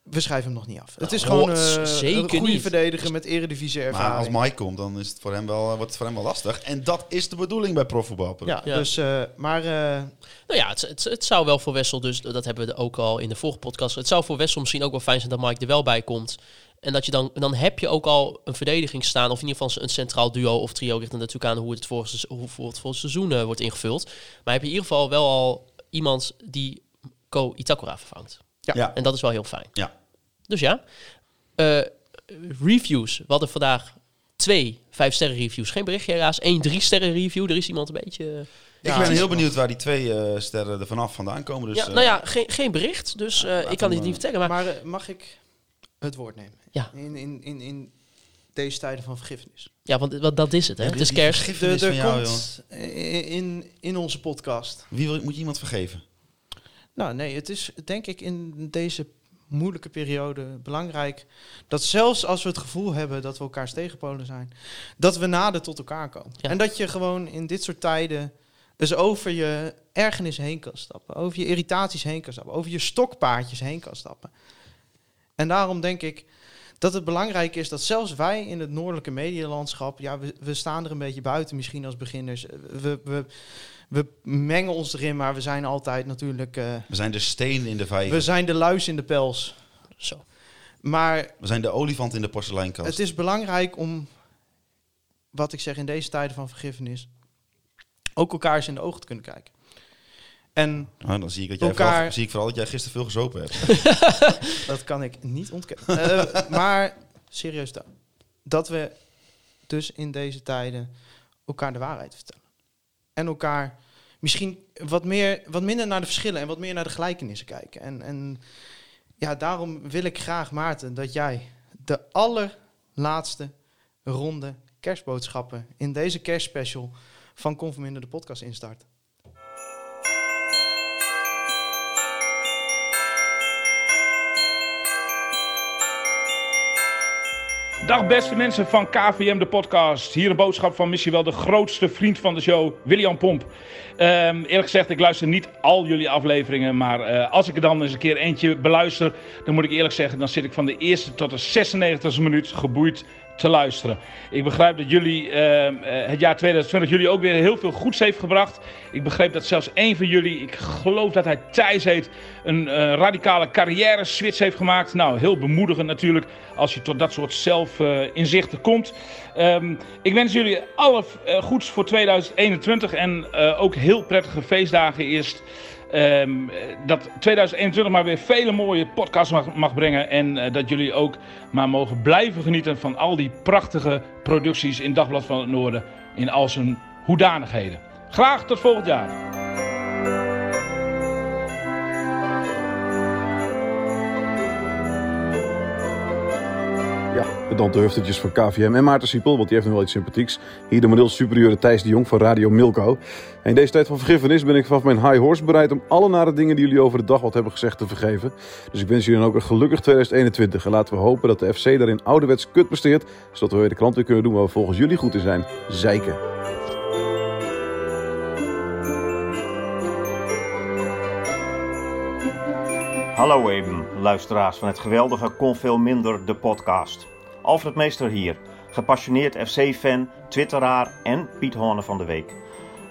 we schrijven hem nog niet af. Het is Nou, gewoon eh, zeker een goede niet. verdediger met eredivisie Maar ervaring. als Mike komt, dan is het voor hem wel, wordt het voor hem wel lastig. En dat is de bedoeling bij profvoetbal. ja, Ja. dus, eh, maar... eh, Nou ja, het, het, het zou wel voor Wessel, dus dat hebben we ook al in de vorige podcast. Het zou voor Wessel misschien ook wel fijn zijn dat Mike er wel bij komt. En dat je dan, dan heb je ook al een verdediging staan, of in ieder geval een centraal duo of trio, ligt er natuurlijk aan hoe het voor, hoe voor het voor het seizoen eh, wordt ingevuld. Maar heb je in ieder geval wel al iemand die Ko Itakura vervangt. Ja. Ja. En dat is wel heel fijn. Ja. Dus ja, Eh, reviews. We hadden vandaag twee vijf sterren reviews. Geen berichtje helaas. Eén drie sterren review. Er is iemand een beetje... Ik ben heel benieuwd waar die twee eh, sterren er vanaf vandaan komen. Dus, ja, nou ja, geen, geen bericht, dus eh, ik kan het niet vertellen. Maar, Maar mag ik het woord nemen? Ja. In, in, in, in deze tijden van vergiffenis. ja, want want dat is het. Hè? Ja, Het is kerst. vergiffenis Er, er van jou, komt in, in, in onze podcast... Wie wil, moet je iemand vergeven? Nou nee, het is denk ik in deze moeilijke periode belangrijk... dat zelfs als we het gevoel hebben dat we elkaars tegenpolen zijn... dat we nader tot elkaar komen. Ja. En dat je gewoon in dit soort tijden... dus over je ergernis heen kan stappen. Over je irritaties heen kan stappen. Over je stokpaardjes heen kan stappen. En daarom denk ik dat het belangrijk is dat zelfs wij in het noordelijke medialandschap... ja, we, we staan er een beetje buiten misschien als beginners. We, we, we mengen ons erin, maar we zijn altijd natuurlijk... eh, We zijn de steen in de vijver. we zijn de luis in de pels. Zo. Maar We zijn de olifant in de porseleinkast. het is belangrijk om, wat ik zeg in deze tijden van vergiffenis, ook elkaar eens in de ogen te kunnen kijken. En Nou, dan zie ik, dat jij elkaar- vooral, zie ik vooral dat jij gisteren veel gezopen hebt. dat kan ik niet ontkennen. Eh, maar serieus dan, dat we dus in deze tijden elkaar de waarheid vertellen. En elkaar misschien wat, meer, wat minder naar de verschillen en wat meer naar de gelijkenissen kijken. En, en ja, daarom wil ik graag, Maarten, dat jij de allerlaatste ronde kerstboodschappen in deze kerstspecial van Conforminder de podcast instart. Dag beste mensen van KVM de podcast. Hier een boodschap van misschien wel de grootste vriend van de show, William Pomp. Ehm, eerlijk gezegd, ik luister niet al jullie afleveringen, maar eh, als ik er dan eens een keer eentje beluister, dan moet ik eerlijk zeggen, dan zit ik van de eerste tot de 96e minuut geboeid te luisteren. Ik begrijp dat jullie ehm, eh, het jaar 2020 jullie ook weer heel veel goeds heeft gebracht. Ik begreep dat zelfs één van jullie, ik geloof dat hij Thijs heet, een eh, radicale carrière switch heeft gemaakt. Nou, heel bemoedigend natuurlijk als je tot dat soort zelfinzichten komt. Ehm, ik wens jullie alle eh, goeds voor 2021 en eh, ook heel prettige feestdagen eerst. Ehm, dat 2021 maar weer vele mooie podcasts mag, brengen. En eh, dat jullie ook maar mogen blijven genieten van al die prachtige producties in Dagblad van het Noorden. In al zijn hoedanigheden. Graag tot volgend jaar. Ja, de huftertjes van KVM en Maarten Siepel, want die heeft nog wel iets sympathieks. Hier de model superieure Thijs de Jong van Radio Milko. En in deze tijd van vergiffenis ben ik vanaf mijn high horse bereid om alle nare dingen die jullie over de dag wat hebben gezegd te vergeven. Dus ik wens jullie dan ook een gelukkig 2021. En laten we hopen dat de FC daarin ouderwets kut presteert, zodat we weer de klant weer kunnen doen waar we volgens jullie goed in zijn. Zeiken. Hallo even, luisteraars van het geweldige Kon Veel Minder, de podcast. Alfred Meester hier, gepassioneerd FC-fan, twitteraar en Piet Horne van de Week.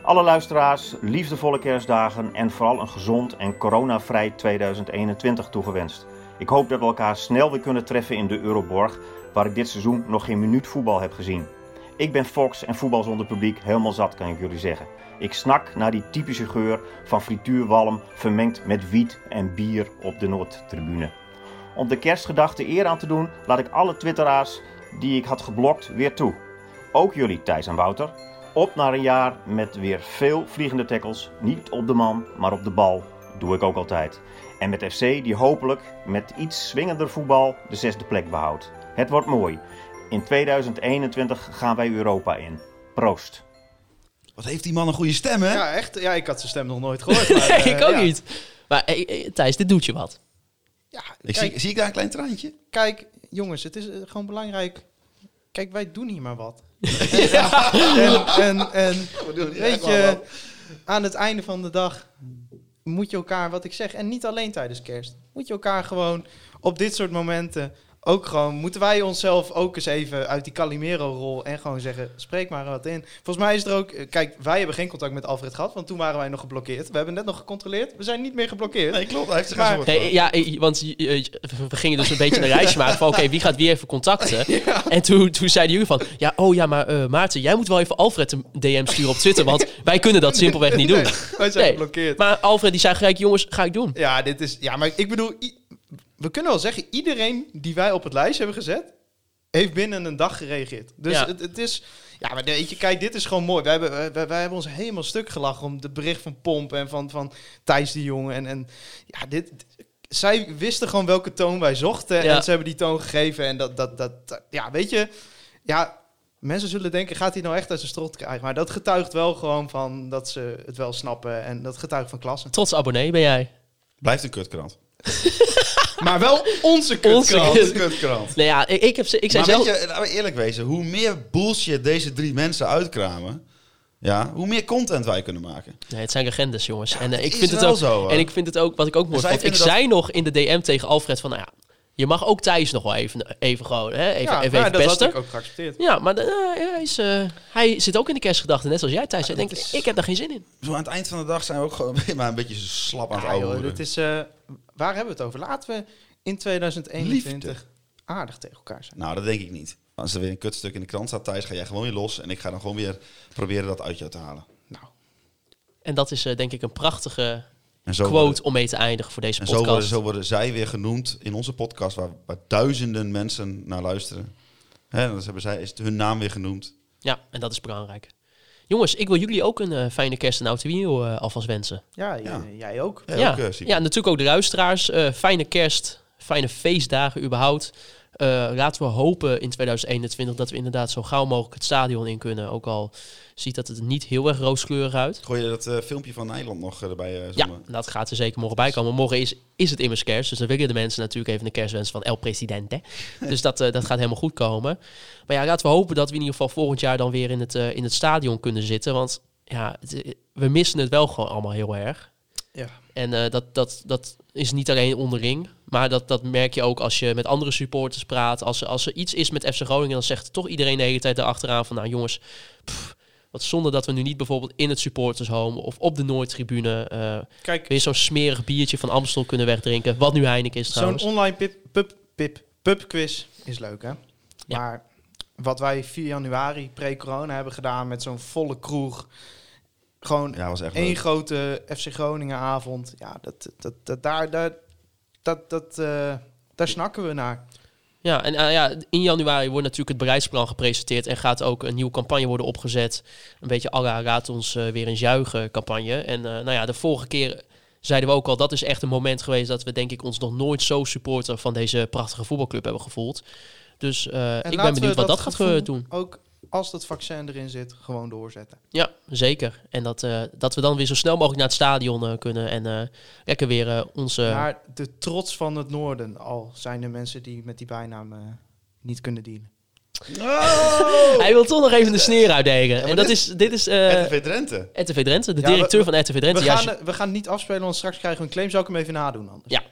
Alle luisteraars, liefdevolle kerstdagen en vooral een gezond en coronavrij 2021 toegewenst. Ik hoop dat we elkaar snel weer kunnen treffen in de Euroborg, waar ik dit seizoen nog geen minuut voetbal heb gezien. Ik ben Fox en voetbal zonder publiek helemaal zat, kan ik jullie zeggen. Ik snak naar die typische geur van frituurwalm vermengd met wiet en bier op de Noordtribune. Om de kerstgedachte eer aan te doen, laat ik alle twitteraars die ik had geblokt weer toe. Ook jullie, Thijs en Wouter. Op naar een jaar met weer veel vliegende tackles. Niet op de man, maar op de bal. Doe ik ook altijd. En met FC die hopelijk met iets swingender voetbal de zesde plek behoudt. Het wordt mooi. In 2021 gaan wij Europa in. Proost. Wat heeft die man een goede stem, hè? Ja, echt. Ja, ik had zijn stem nog nooit gehoord. Maar, Nee, eh, ik ook ja. niet. Maar eh, eh, Thijs, dit doet je wat. Ik Kijk- zie, zie ik daar een klein traantje? Kijk, jongens, het is gewoon belangrijk. Kijk, wij doen hier maar wat. en, en, en we doen hier weet je, aan het einde van de dag moet je elkaar, wat ik zeg, en niet alleen tijdens kerst. moet je elkaar gewoon op dit soort momenten ook gewoon... Moeten wij onszelf ook eens even uit die Calimero-rol en gewoon zeggen... Spreek maar wat in. Volgens mij is er ook... eh, Kijk, wij hebben geen contact met Alfred gehad, want toen waren wij nog geblokkeerd. We hebben net nog gecontroleerd. We zijn niet meer geblokkeerd. Nee, klopt. Hij heeft zich Maar- Nee, ja, want eh, we gingen dus een beetje een reisje maken van... oké, wie gaat wie even contacten? En toen, toen zeiden jullie van... ja, oh ja, maar eh, Maarten, jij moet wel even Alfred een DM sturen op Twitter... want wij kunnen dat simpelweg niet doen. Nee, wij zijn geblokkeerd. Maar Alfred die zei gelijk... jongens, ga ik doen. Ja, dit is. Ja, maar ik bedoel, we kunnen wel zeggen, iedereen die wij op het lijst hebben gezet, heeft binnen een dag gereageerd. Dus Ja. het, het is. Ja, maar weet je, kijk, dit is gewoon mooi. Wij hebben, wij, wij hebben ons helemaal stuk gelachen om de bericht van Pomp en van, van Thijs de Jong. En, en ja, dit. Zij wisten gewoon welke toon wij zochten. Ja. En ze hebben die toon gegeven. En dat, dat, dat, dat- ja, weet je, ja, mensen zullen denken, gaat hij nou echt uit zijn strot krijgen? Maar dat getuigt wel gewoon van dat ze het wel snappen. En dat getuigt van klasse. Trots abonnee ben jij. Blijft een kutkrant. Maar wel onze Onze kutkrant. kut- kutkrant. Nee, ja, ik, ik, heb, ze- ik zei maar zelf... weet je, laten we eerlijk wezen, hoe meer bullshit deze drie mensen uitkramen, ja, hoe meer content wij kunnen maken. Nee, het zijn legendes, jongens. en, eh, ik vind het ook, zo, en ik vind het ook, wat ik ook mooi vond. Ik dat- zei nog in de DM tegen Alfred van, nou ja, je mag ook Thijs nog wel even, even gewoon, hè, even, Ja, even, maar even dat had pesten. ik ook geaccepteerd. Ja, maar de- eh, ja, hij, is, eh, hij zit ook in de kerstgedachten, net zoals jij, Thijs. Hij denkt, ik heb daar geen zin in. Zo aan het eind van de dag zijn we ook gewoon maar een beetje slap aan het Ja, joh, ouwen. dit is, eh, waar hebben we het over? Laten we in 2021 aardig tegen elkaar zijn. Nou, dat denk ik niet. Als er weer een kutstuk in de krant staat, Thijs, ga jij gewoon weer los. En ik ga dan gewoon weer proberen dat uit jou te halen. En dat is eh, denk ik een prachtige En zo quote worden- om mee te eindigen voor deze En zo podcast. worden, zo worden zij weer genoemd in onze podcast, waar, waar duizenden mensen naar luisteren. Hè, dan hebben zij, is hun naam weer genoemd. Ja, en dat is belangrijk. Jongens, ik wil jullie ook een eh, fijne kerst en oud nieuw eh, alvast wensen. Ja, jij ook. Ja, Ja, ook, eh, ja, natuurlijk ook de luisteraars. Eh, fijne kerst, fijne feestdagen überhaupt. Eh, laten we hopen in 2021 dat we inderdaad zo gauw mogelijk het stadion in kunnen. Ook al ziet dat het er niet heel erg rooskleurig uit. Gooi je dat eh, filmpje van Nederland nog eh, erbij eh Ja, dat gaat er zeker morgen bij komen. Morgen is, is het immers kerst, dus dan willen de mensen natuurlijk even een kerstwens van El Presidente. dus dat, dat gaat helemaal goed komen. Maar ja, laten we hopen dat we in ieder geval volgend jaar dan weer in het, in het stadion kunnen zitten. Want ja, het- we missen het wel gewoon allemaal heel erg. Ja. En eh, dat, dat, dat is niet alleen onderling, maar dat, dat merk je ook als je met andere supporters praat. Als, er- als er iets is met FC Groningen, dan zegt toch iedereen de hele tijd erachteraan van... nou jongens, pff, wat zonde dat we nu niet bijvoorbeeld in het supportershome of op de Noordtribune... eh Kijk. weer zo'n smerig biertje van Amstel kunnen wegdrinken. Wat nu Heineken is Zo'n trouwens. online pip, pub, pip, pubquiz is leuk, hè? Maar wat wij 4 januari pre-corona hebben gedaan met zo'n volle kroeg... Gewoon Ja, was echt één leuk. grote FC Groningen avond. Ja, dat, dat, dat, daar, daar, dat, dat, eh, daar snakken we naar. Ja, en eh, ja, in januari wordt natuurlijk het bereidsplan gepresenteerd en gaat ook een nieuwe campagne worden opgezet. Een beetje alla laat ons eh, weer eens juichen campagne. En eh, nou ja, de vorige keer zeiden we ook al, dat is echt een moment geweest dat we denk ik ons nog nooit zo supporter van deze prachtige voetbalclub hebben gevoeld. Dus eh, ik ben benieuwd wat dat gaat doen. Ook als dat vaccin erin zit, gewoon doorzetten. Ja, zeker. En dat, eh, dat we dan weer zo snel mogelijk naar het stadion eh, kunnen en eh, lekker weer onze... Maar de trots van het noorden, al zijn er mensen die met die bijnaam eh, niet kunnen dealen. Hij wil toch nog even de sneer uitdelen. en maar dat dit- is, dit is... eh, RTV Drenthe. RTV Drenthe, de Ja, directeur we- van RTV Drenthe. We Ja, gaan, je- we gaan niet afspelen, want straks krijgen we een claim. Zou ik hem even nadoen anders? Ja.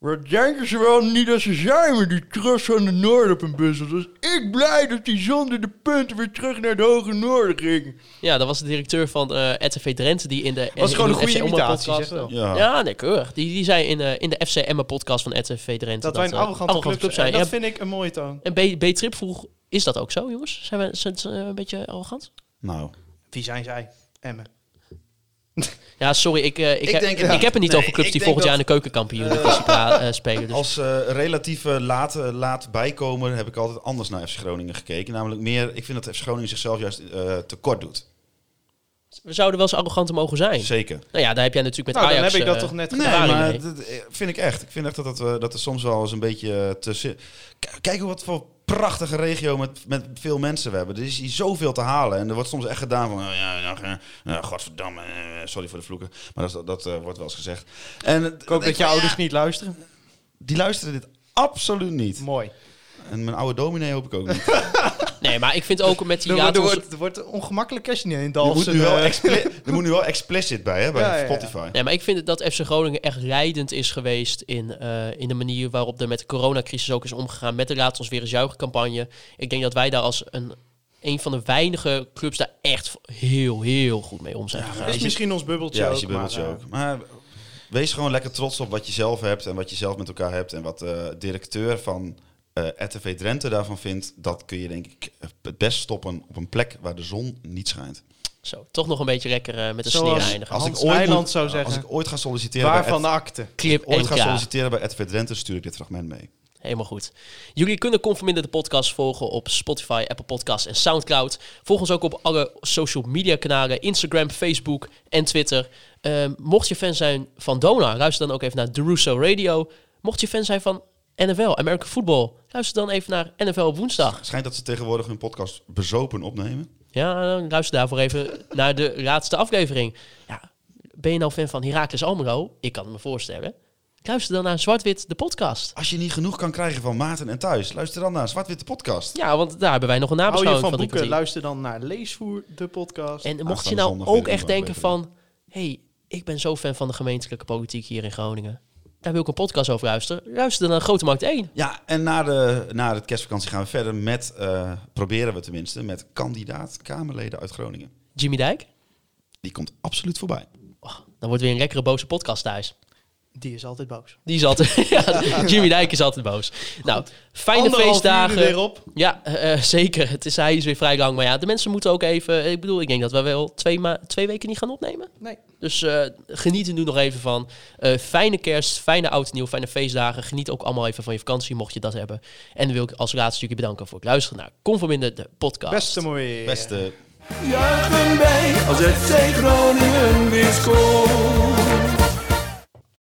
Wat denken ze wel niet dat ze zijn met die trots van de Noorden op een bus? Dus ik blij dat die zonder de punten weer terug naar het hoge Noorden ging. Ja, dat was de directeur van eh RTV Drenthe die in de Was in gewoon een goede imitatie, podcast- zeg wel. Ja. Ja, nee, keurig. Die, die zei in, eh, in de FC Emma podcast van RTV Drenthe Dat wij een eh, arrogante, club, zijn. Dat vind ik een mooie toon. En B- B-Trip vroeg, is dat ook zo, jongens? Zijn we zijn, een beetje arrogant? Nou. Wie zijn zij? Emmen. Ja, sorry, ik, eh, ik, Ik heb, ik het- heb het niet nee, over clubs die volgend jaar in de keukenkampioen uh, spelen. Dus. Als eh relatief eh, laat, eh, laat bijkomen heb ik altijd anders naar FC Groningen gekeken. Namelijk meer, ik vind dat FC Groningen zichzelf juist eh tekort doet. We zouden wel eens arroganter mogen zijn. Zeker. Nou ja, daar heb jij natuurlijk met Nou, dan Ajax... heb ik dat eh, toch net Nee, gedaan. maar mee. dat eh, vind ik echt. Ik vind echt dat, dat, we, dat er soms wel eens een beetje eh, K- Kijk wat voor prachtige regio met, met veel mensen we hebben. Er is hier zoveel te halen. En er wordt soms echt gedaan van... oh ja, ja, ja, ja, godverdamme, sorry voor de vloeken. Maar dat, dat wordt wel eens gezegd. En, Ik hoop dat je ouders niet luisteren. Die luisteren dit absoluut niet. Mooi. En mijn oude dominee hoop ik ook niet. Nee, maar ik vind ook met die Er, wordt- er, wordt, er wordt ongemakkelijk als je niet in Er Dalfsen... moet, nu wel eh, expli- er moet nu wel explicit bij, hè, bij Ja, ja, ja. Spotify. Nee, maar ik vind dat FC Groningen echt leidend is geweest in, eh, in de manier waarop er met de coronacrisis ook is omgegaan. Met de Laat ons weer eens juichen campagne. Ik denk dat wij daar als een, een van de weinige clubs daar echt heel, heel goed mee om zijn gegaan. is misschien ons bubbeltje Ja, ook. is je bubbeltje maar, ook. Maar wees gewoon lekker trots op wat je zelf hebt en wat je zelf met elkaar hebt. En wat de directeur van eh RTV Drenthe daarvan vindt, dat kun je denk ik het best stoppen op een plek waar de zon niet schijnt. Zo, toch nog een beetje lekker eh, met de sneer eindigen. Hans ik ooit moet- zou zeggen, Als ik ooit ga solliciteren waarvan bij de? Clip ooit ga solliciteren bij RTV Drenthe, stuur ik dit fragment mee. Helemaal goed. Jullie kunnen Conforminder de podcast volgen op Spotify, Apple Podcasts en Soundcloud. Volg ons ook op alle social media kanalen, Instagram, Facebook en Twitter. Ehm, mocht je fan zijn van Dona, luister dan ook even naar The Russo Radio. Mocht je fan zijn van NFL, American Football, luister dan even naar NFL op woensdag. Schijnt dat ze tegenwoordig hun podcast bezopen opnemen. Ja, dan luister daarvoor even naar de laatste aflevering. Ja, ben je nou fan van Heracles Almelo? Ik kan het me voorstellen. Luister dan naar Zwart-Wit, de podcast. Als je niet genoeg kan krijgen van Maarten en Thuis, luister dan naar Zwart-Witte Podcast. Ja, want daar hebben wij nog een Hou je nabeschouwing van van, boeken, luister dan naar Leesvoer, de podcast. En mocht je nou ook echt denken van... hey, ik ben zo fan van de gemeentelijke politiek hier in Groningen. Daar wil ik een podcast over luisteren. Luister dan naar Grote Markt 1. Ja, en na de, na de kerstvakantie gaan we verder met, eh, proberen we tenminste, met kandidaat Kamerleden uit Groningen. Jimmy Dijk. Die komt absoluut voorbij. Dan wordt weer een lekkere boze podcast thuis. Die is altijd boos. Die is altijd... ja, Jimmy Dijk is altijd boos. Nou, fijne Anderhalf feestdagen. er weer op. Ja, eh, eh, zeker. Het is, hij is weer vrij lang. Maar ja, de mensen moeten ook even... Ik bedoel, ik denk dat we wel twee, ma twee weken niet gaan opnemen. Nee. Dus eh, geniet er nu nog even van. Eh, fijne kerst, fijne oud en nieuw, fijne feestdagen. Geniet ook allemaal even van je vakantie, mocht je dat hebben. En dan wil ik als laatste stukje bedanken voor het luisteren naar Conforminder, de podcast. Beste mooi. Beste. Juichen als FC Groningen weer scoort.